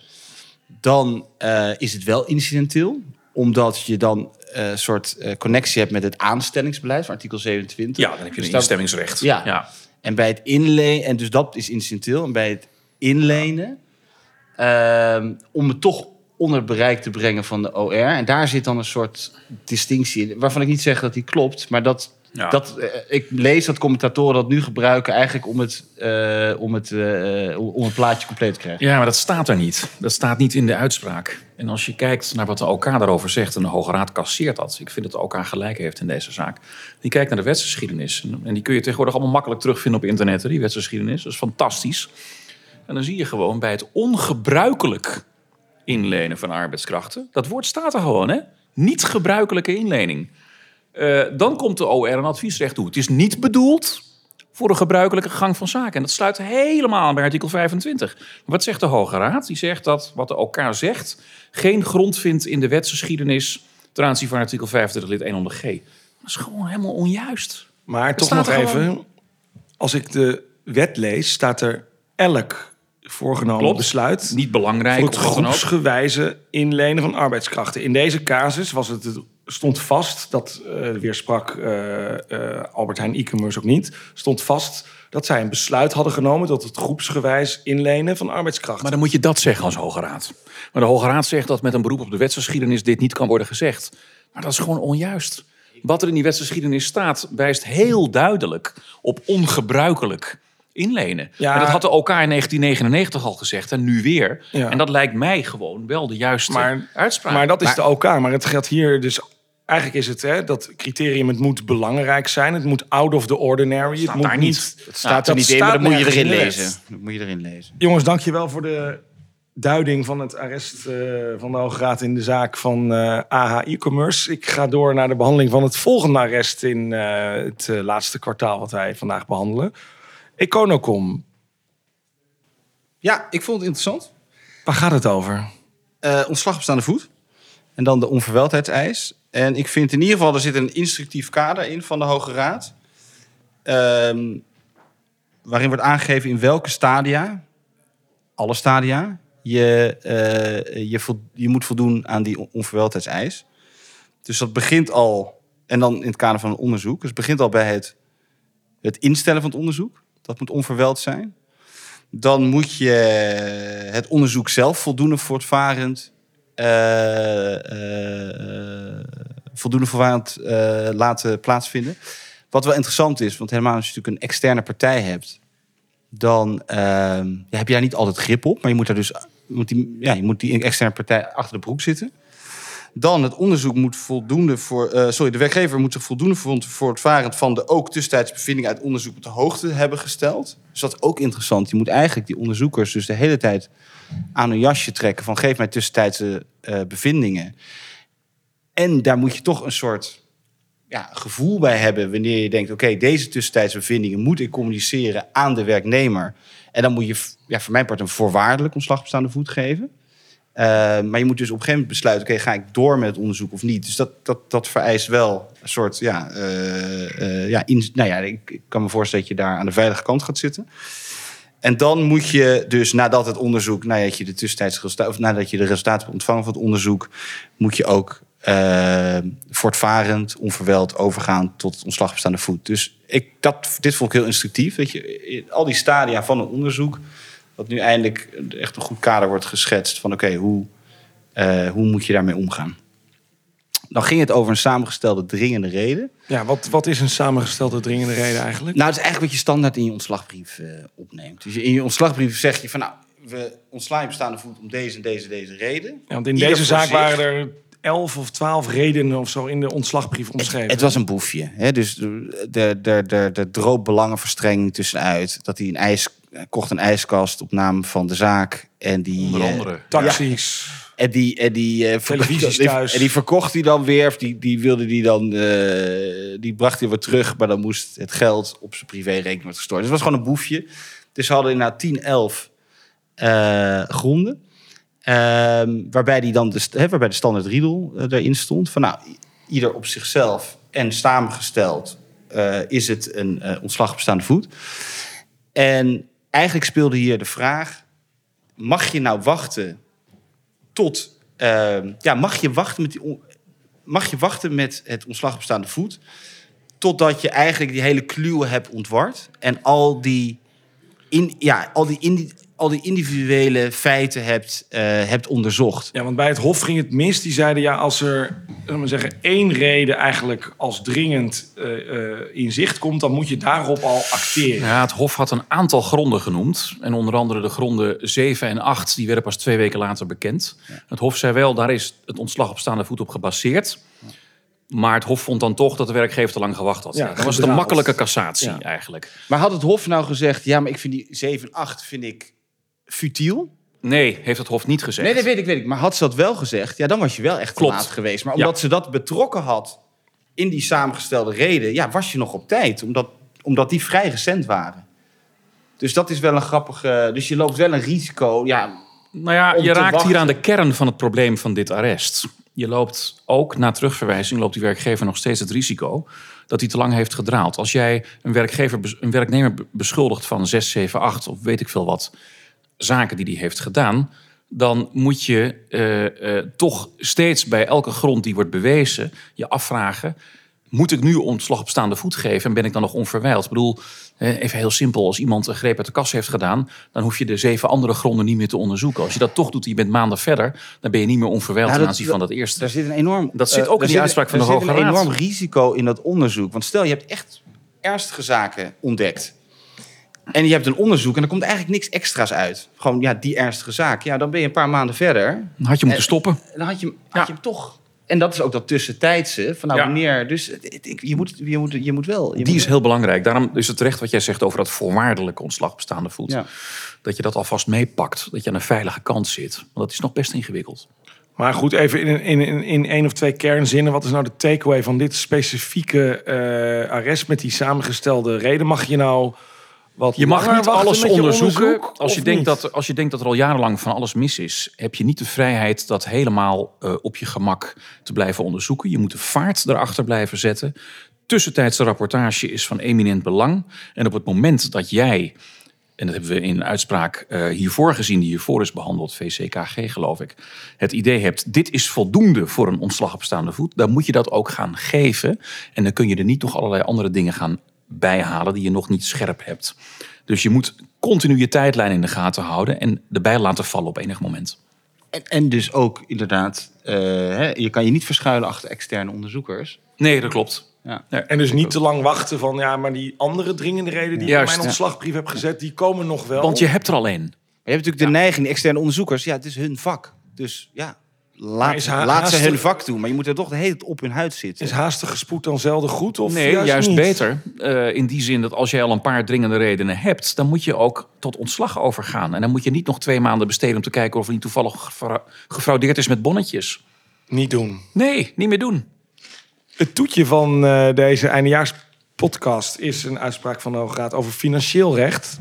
dan eh, is het wel incidenteel. Omdat je dan een soort eh, connectie hebt met het aanstellingsbeleid van artikel 27. Ja, dan heb je Dus een dat- instemmingsrecht. Ja. ja. En bij het inlenen, en dus dat is incidenteel. En bij het inlenen, om het toch onder het bereik te brengen van de OR. En daar zit dan een soort distinctie in, waarvan ik niet zeg dat die klopt, maar dat Ja. Dat, eh, ik lees dat commentatoren dat nu gebruiken eigenlijk om het, eh, om het, eh, om het plaatje compleet te krijgen. Ja, maar dat staat er niet. Dat staat niet in de uitspraak. En als je kijkt naar wat de OK daarover zegt... en de Hoge Raad kasseert dat. Ik vind dat de OK gelijk heeft in deze zaak. Die kijkt naar de wetsgeschiedenis. En- En die kun je tegenwoordig allemaal makkelijk terugvinden op internet. hè, Die wetsgeschiedenis. Dat is fantastisch. En dan zie je gewoon bij het ongebruikelijk inlenen van arbeidskrachten... dat woord staat er gewoon, hè? Niet gebruikelijke inlening. Eh, dan komt de OR een adviesrecht toe. Het is niet bedoeld voor de gebruikelijke gang van zaken. En dat sluit helemaal aan bij artikel 25. Wat zegt de Hoge Raad? Die zegt dat wat de OK zegt geen grond vindt in de wetsgeschiedenis ten aanzien van artikel 25 lid 100g. Dat is gewoon helemaal onjuist. Maar toch nog even, gewoon. als ik de wet lees, staat er elk voorgenomen Klopt. besluit Niet belangrijk. voor het groepsgewijze inlenen van arbeidskrachten. In deze casus was het, het stond vast, dat eh weersprak eh, eh, Albert Heijn e-commerce ook niet, stond vast dat zij een besluit hadden genomen tot het groepsgewijs inlenen van arbeidskrachten. Maar dan moet je dat zeggen als Hoge Raad. Maar de Hoge Raad zegt dat met een beroep op de wetsgeschiedenis dit niet kan worden gezegd. Maar dat is gewoon onjuist. Wat er in die wetsgeschiedenis staat, wijst heel duidelijk op ongebruikelijk inlenen. Ja. En dat had de OK in 1999 al gezegd en nu weer. Ja. En dat lijkt mij gewoon wel de juiste Maar- uitspraak. Maar dat is de OK. Maar het gaat hier dus. Eigenlijk is het hè, dat criterium: het moet belangrijk zijn. Het moet out of the ordinary. Staat het moet daar niet. Het staat er dat niet in, maar dat moet je erin lezen. Dat moet je erin lezen. Jongens, dankjewel voor de duiding van het arrest eh, van de Hoge Raad in de zaak van eh, AH e-commerce. Ik ga door naar de behandeling van het volgende arrest in eh, het laatste kwartaal wat wij vandaag behandelen. Econocom, Ja, ik vond het interessant. waar gaat het over? Eh, ontslag op staande voet. En dan de onverweldheidseis. En ik vind in ieder geval, er zit een instructief kader in van de Hoge Raad. Ehm, waarin wordt aangegeven in welke stadia, alle stadia, je, eh, je, je moet voldoen aan die on- onverweldheidseis. Dus dat begint al, en dan in het kader van een onderzoek. Dus het begint al bij het, het instellen van het onderzoek. Dat moet onverweld zijn. Dan moet je het onderzoek zelf voldoende voortvarend, voldoende voortvarend eh, laten plaatsvinden. Wat wel interessant is, want helemaal als je natuurlijk een externe partij hebt, dan eh, ja, heb je daar niet altijd grip op. Maar je moet daar dus, moet die, ja, je moet die externe partij achter de broek zitten. Dan het onderzoek moet voldoende voor. eh, sorry, de werkgever moet zich voldoende voor- van de ook tussentijds bevindingen uit onderzoek op de hoogte hebben gesteld. Dus dat is ook interessant. Je moet eigenlijk die onderzoekers dus de hele tijd aan hun jasje trekken van geef mij tussentijdse eh, bevindingen. En daar moet je toch een soort ja, gevoel bij hebben wanneer je denkt: oké, deze tussentijdse bevindingen moet ik communiceren aan de werknemer. En dan moet je ja, voor mijn part een voorwaardelijk ontslag op staande voet geven. Uh, maar je moet dus op een gegeven moment besluiten: oké, ga ik door met het onderzoek of niet? Dus dat, dat, dat vereist wel een soort, ja, uh, ja, in, nou ja, ik, kan me voorstellen dat je daar aan de veilige kant gaat zitten. En dan moet je dus nadat het onderzoek, nadat je de tussentijds of nadat je de resultaten hebt ontvangen van het onderzoek, moet je ook uh, voortvarend, onverweld overgaan tot het ontslag op staande voet. Dus ik, dat, dit vond ik heel instructief. Weet je, in al die stadia van een onderzoek, dat nu eindelijk echt een goed kader wordt geschetst van oké, hoe, uh, hoe moet je daarmee omgaan? Dan ging het over een samengestelde dringende reden. Ja, wat, wat is een samengestelde dringende reden eigenlijk? Nou, het is eigenlijk wat je standaard in je ontslagbrief uh, opneemt. Dus in je ontslagbrief zeg je van nou, we ontslaan je bestaande voet om deze en deze deze reden. Ja, want in Ieder deze zaak zich. waren er elf of twaalf redenen of zo in de ontslagbrief omschreven. Het, het was een boefje. Hè? Dus er droop belangenverstrenging tussenuit. Dat hij een ijs kocht een ijskast op naam van de zaak. En die, Onder andere. Uh, taxis. Ja. En die, en die, uh, televisies thuis. En die verkocht hij dan weer. Of die, die wilde die dan. Uh, die bracht hij weer terug. Maar dan moest het geld op zijn privérekening worden gestort. Dus het was gewoon een boefje. Dus ze hadden inderdaad 10, 11 uh, gronden. Uh, waarbij, die dan de, hè, waarbij de standaard riedel uh, erin stond. Van nou, ieder op zichzelf en samengesteld is het een ontslag op staande voet. En eigenlijk speelde hier de vraag: mag je nou wachten tot. Uh, ja, mag je wachten met die. Mag je wachten met het ontslag op staande voet. Totdat je eigenlijk die hele kluwe hebt ontward. En al die. In, ja, al die, in, al die individuele feiten hebt, eh, hebt onderzocht. Ja, want bij het Hof ging het mis. Die zeiden ja, als er zullen we zeggen, één reden eigenlijk als dringend eh, eh, in zicht komt, dan moet je daarop al acteren. Ja, het Hof had een aantal gronden genoemd. En onder andere de gronden 7 en 8, die werden pas twee weken later bekend. Het Hof zei wel, daar is het ontslag op staande voet op gebaseerd. Maar het Hof vond dan toch dat de werkgever te lang gewacht had. Ja, dan was het een gedraald. makkelijke cassatie Ja. eigenlijk. Maar had het Hof nou gezegd, ja, maar ik vind die 7 8 vind ik futiel? Nee, heeft het Hof niet gezegd. Nee, dat weet ik, weet ik. Maar had ze dat wel gezegd, ja, dan was je wel echt te Klopt. laat geweest. Maar Ja. omdat ze dat betrokken had in die samengestelde reden, ja, was je nog op tijd. Omdat, omdat die vrij recent waren. Dus dat is wel een grappige... Dus je loopt wel een risico, ja... Nou ja, je raakt wachten. hier aan de kern van het probleem van dit arrest. Je loopt ook na terugverwijzing, loopt die werkgever nog steeds het risico dat hij te lang heeft gedraald. Als jij een, werkgever, een werknemer be- beschuldigt van 6, 7, 8 of weet ik veel wat zaken die hij heeft gedaan, dan moet je eh, eh, toch steeds bij elke grond die wordt bewezen je afvragen: moet ik nu ontslag op staande voet geven en ben ik dan nog onverwijld? Ik bedoel, even heel simpel, als iemand een greep uit de kas heeft gedaan, dan hoef je de zeven andere gronden niet meer te onderzoeken. Als je dat toch doet, je bent maanden verder, dan ben je niet meer onverwijld Ja, ten aanzien van dat eerste. Daar zit een enorm... Dat zit eh, ook in die uitspraak van de Hoge zit een Raad. enorm risico in dat onderzoek. Want stel, je hebt echt ernstige zaken ontdekt. En je hebt een onderzoek en er komt eigenlijk niks extra's uit. Gewoon, ja, die ernstige zaak. Ja, dan ben je een paar maanden verder. Dan had je moeten En- stoppen. Dan had je, had je hem toch... En dat is ook dat tussentijdse. Van nou, Ja. wanneer... Dus je, moet, je, moet, je moet wel... Je Die moet is heel belangrijk. Daarom is het terecht wat jij zegt over dat voorwaardelijke ontslag op staande voet. Ja. Dat je dat alvast meepakt. Dat je aan een veilige kant zit. Want dat is nog best ingewikkeld. Maar goed, even in, in, in, in één of twee kernzinnen. Wat is nou de takeaway van dit specifieke eh, arrest met die samengestelde reden? Mag je nou wat Je mag niet alles onderzoeken. onderzoek, als, je denkt niet? dat, als je denkt dat er al jarenlang van alles mis is, heb je niet de vrijheid dat helemaal eh, op je gemak te blijven onderzoeken. Je moet de vaart erachter blijven zetten. Tussentijdse rapportage is van eminent belang. En op het moment dat jij, en dat hebben we in een uitspraak eh, hiervoor gezien, die hiervoor is behandeld, VCKG geloof ik, het idee hebt, dit is voldoende voor een ontslag op staande voet, dan moet je dat ook gaan geven. En dan kun je er niet nog allerlei andere dingen gaan bijhalen die je nog niet scherp hebt. Dus je moet continu je tijdlijn in de gaten houden en erbij laten vallen op enig moment. En, en dus ook inderdaad... eh, hè, je kan je niet verschuilen achter externe onderzoekers. Nee, dat klopt. Ja. En dus niet te lang wachten van ja, maar die andere dringende reden die ik Juist, in mijn ja. ontslagbrief heb gezet, die komen nog wel. Want je hebt er al één. Maar je hebt natuurlijk de neiging, externe onderzoekers, ja, het is hun vak. Dus ja, laat, laat ze hun vak doen. Maar je moet er toch de hele tijd op hun huid zitten. Is haastige spoed dan zelden goed? Of Nee, juist, niet? beter. Eh, in die zin dat als jij al een paar dringende redenen hebt, dan moet je ook tot ontslag overgaan. En dan moet je niet nog twee maanden besteden om te kijken of er niet toevallig gefra- gefraudeerd is met bonnetjes. Niet doen. Nee, niet meer doen. Het toetje van eh, deze eindejaarspodcast is een uitspraak van de Hoge Raad over financieel recht.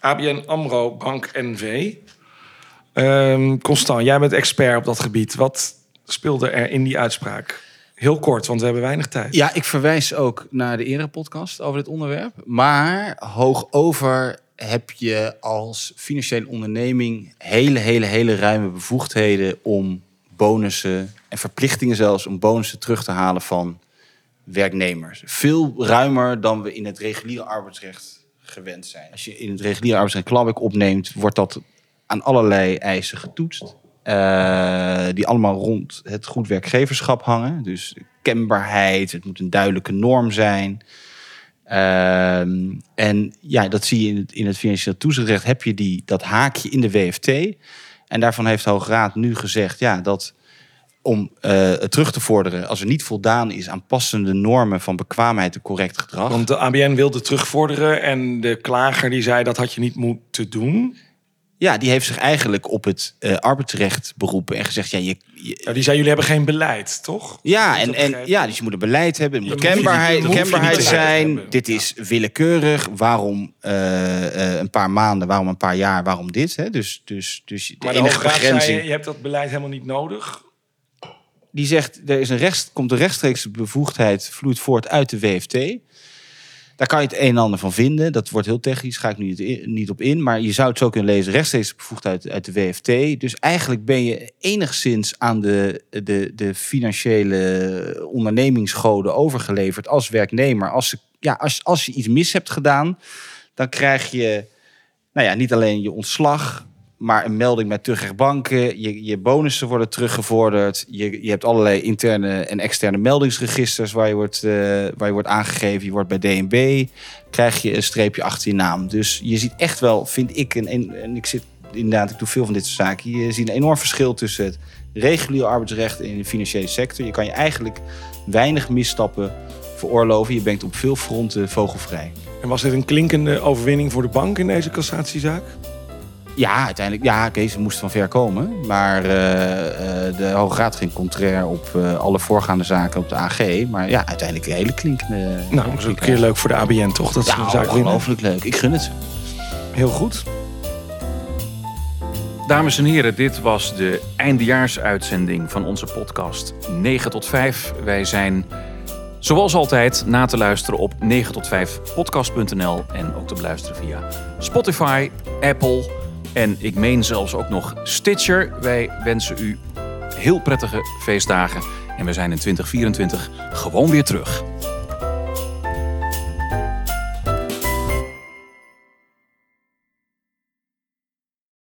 ABN AMRO Bank NV. Ehm, Constant, jij bent expert op dat gebied. Wat speelde er in die uitspraak? Heel kort, want we hebben weinig tijd. Ja, ik verwijs ook naar de eerdere podcast over dit onderwerp. Maar hoogover heb je als financiële onderneming hele, hele, hele ruime bevoegdheden om bonussen en verplichtingen zelfs om bonussen terug te halen van werknemers. Veel ruimer dan we in het reguliere arbeidsrecht gewend zijn. Als je in het reguliere arbeidsrecht klabik opneemt, wordt dat aan allerlei eisen getoetst. eh, die allemaal rond het goed werkgeverschap hangen. Dus kenbaarheid, het moet een duidelijke norm zijn. Ehm, en ja, dat zie je in het, in het financieel toezichtrecht. Heb je die, dat haakje in de WFT. En daarvan heeft de Hoge Raad nu gezegd ja, dat om het terug te vorderen als er niet voldaan is aan passende normen van bekwaamheid en correct gedrag. Want de ABN wilde terugvorderen en de klager die zei dat had je niet moeten doen. Ja, die heeft zich eigenlijk op het eh, arbeidsrecht beroepen en gezegd: ja, je, je- Ja, die zei jullie hebben geen beleid, toch? ja, en, en, ja, dus je moet een beleid hebben, moet kenbaarheid, niet kenbaarheid zijn. Dit is willekeurig. Waarom eh, eh, een paar maanden, waarom een paar jaar, waarom dit? Hè? Dus, dus, dus de Maar de enige begrenzing. zei, je hebt dat beleid helemaal niet nodig. die zegt, er is een recht, komt een rechtstreekse bevoegdheid, vloeit voort uit de WFT. Daar kan je het een en ander van vinden. Dat wordt heel technisch, ga ik nu niet, op in. Maar je zou het zo kunnen lezen, rechtstreeks bevoegdheid uit de WFT. Dus eigenlijk ben je enigszins aan de, de, de financiële ondernemingsgoden overgeleverd als werknemer. Als, ja, als, als je iets mis hebt gedaan, dan krijg je nou ja, niet alleen je ontslag, maar een melding met terugrechtbanken. Je, je bonussen worden teruggevorderd. Je, je hebt allerlei interne en externe meldingsregisters waar je, wordt, eh, waar je wordt aangegeven. Je wordt bij DNB, krijg je een streepje achter je naam. Dus je ziet echt wel, vind ik, een- en ik zit inderdaad, ik doe veel van dit soort zaken. Je ziet een enorm verschil tussen het reguliere arbeidsrecht en de financiële sector. Je kan je eigenlijk weinig misstappen veroorloven. Je bent op veel fronten vogelvrij. En was dit een klinkende overwinning voor de bank in deze cassatiezaak? Ja, uiteindelijk. Ja, ze moest van ver komen. Maar eh, eh, de Hoge Raad ging contrair op eh, alle voorgaande zaken op de AG. Maar ja, uiteindelijk een hele klinkende... Nou, dat is ook een keer leuk voor de ABN, toch? Dat ze Ja, zaak ongelooflijk leuk. Ik gun het. Heel goed. Dames en heren, dit was de eindejaarsuitzending van onze podcast 9 tot 5. Wij zijn zoals altijd na te luisteren op 9 tot 5 podcast.nl en ook te beluisteren via Spotify, Apple en ik meen zelfs ook nog Stitcher. Wij wensen u heel prettige feestdagen en we zijn in 2024 gewoon weer terug.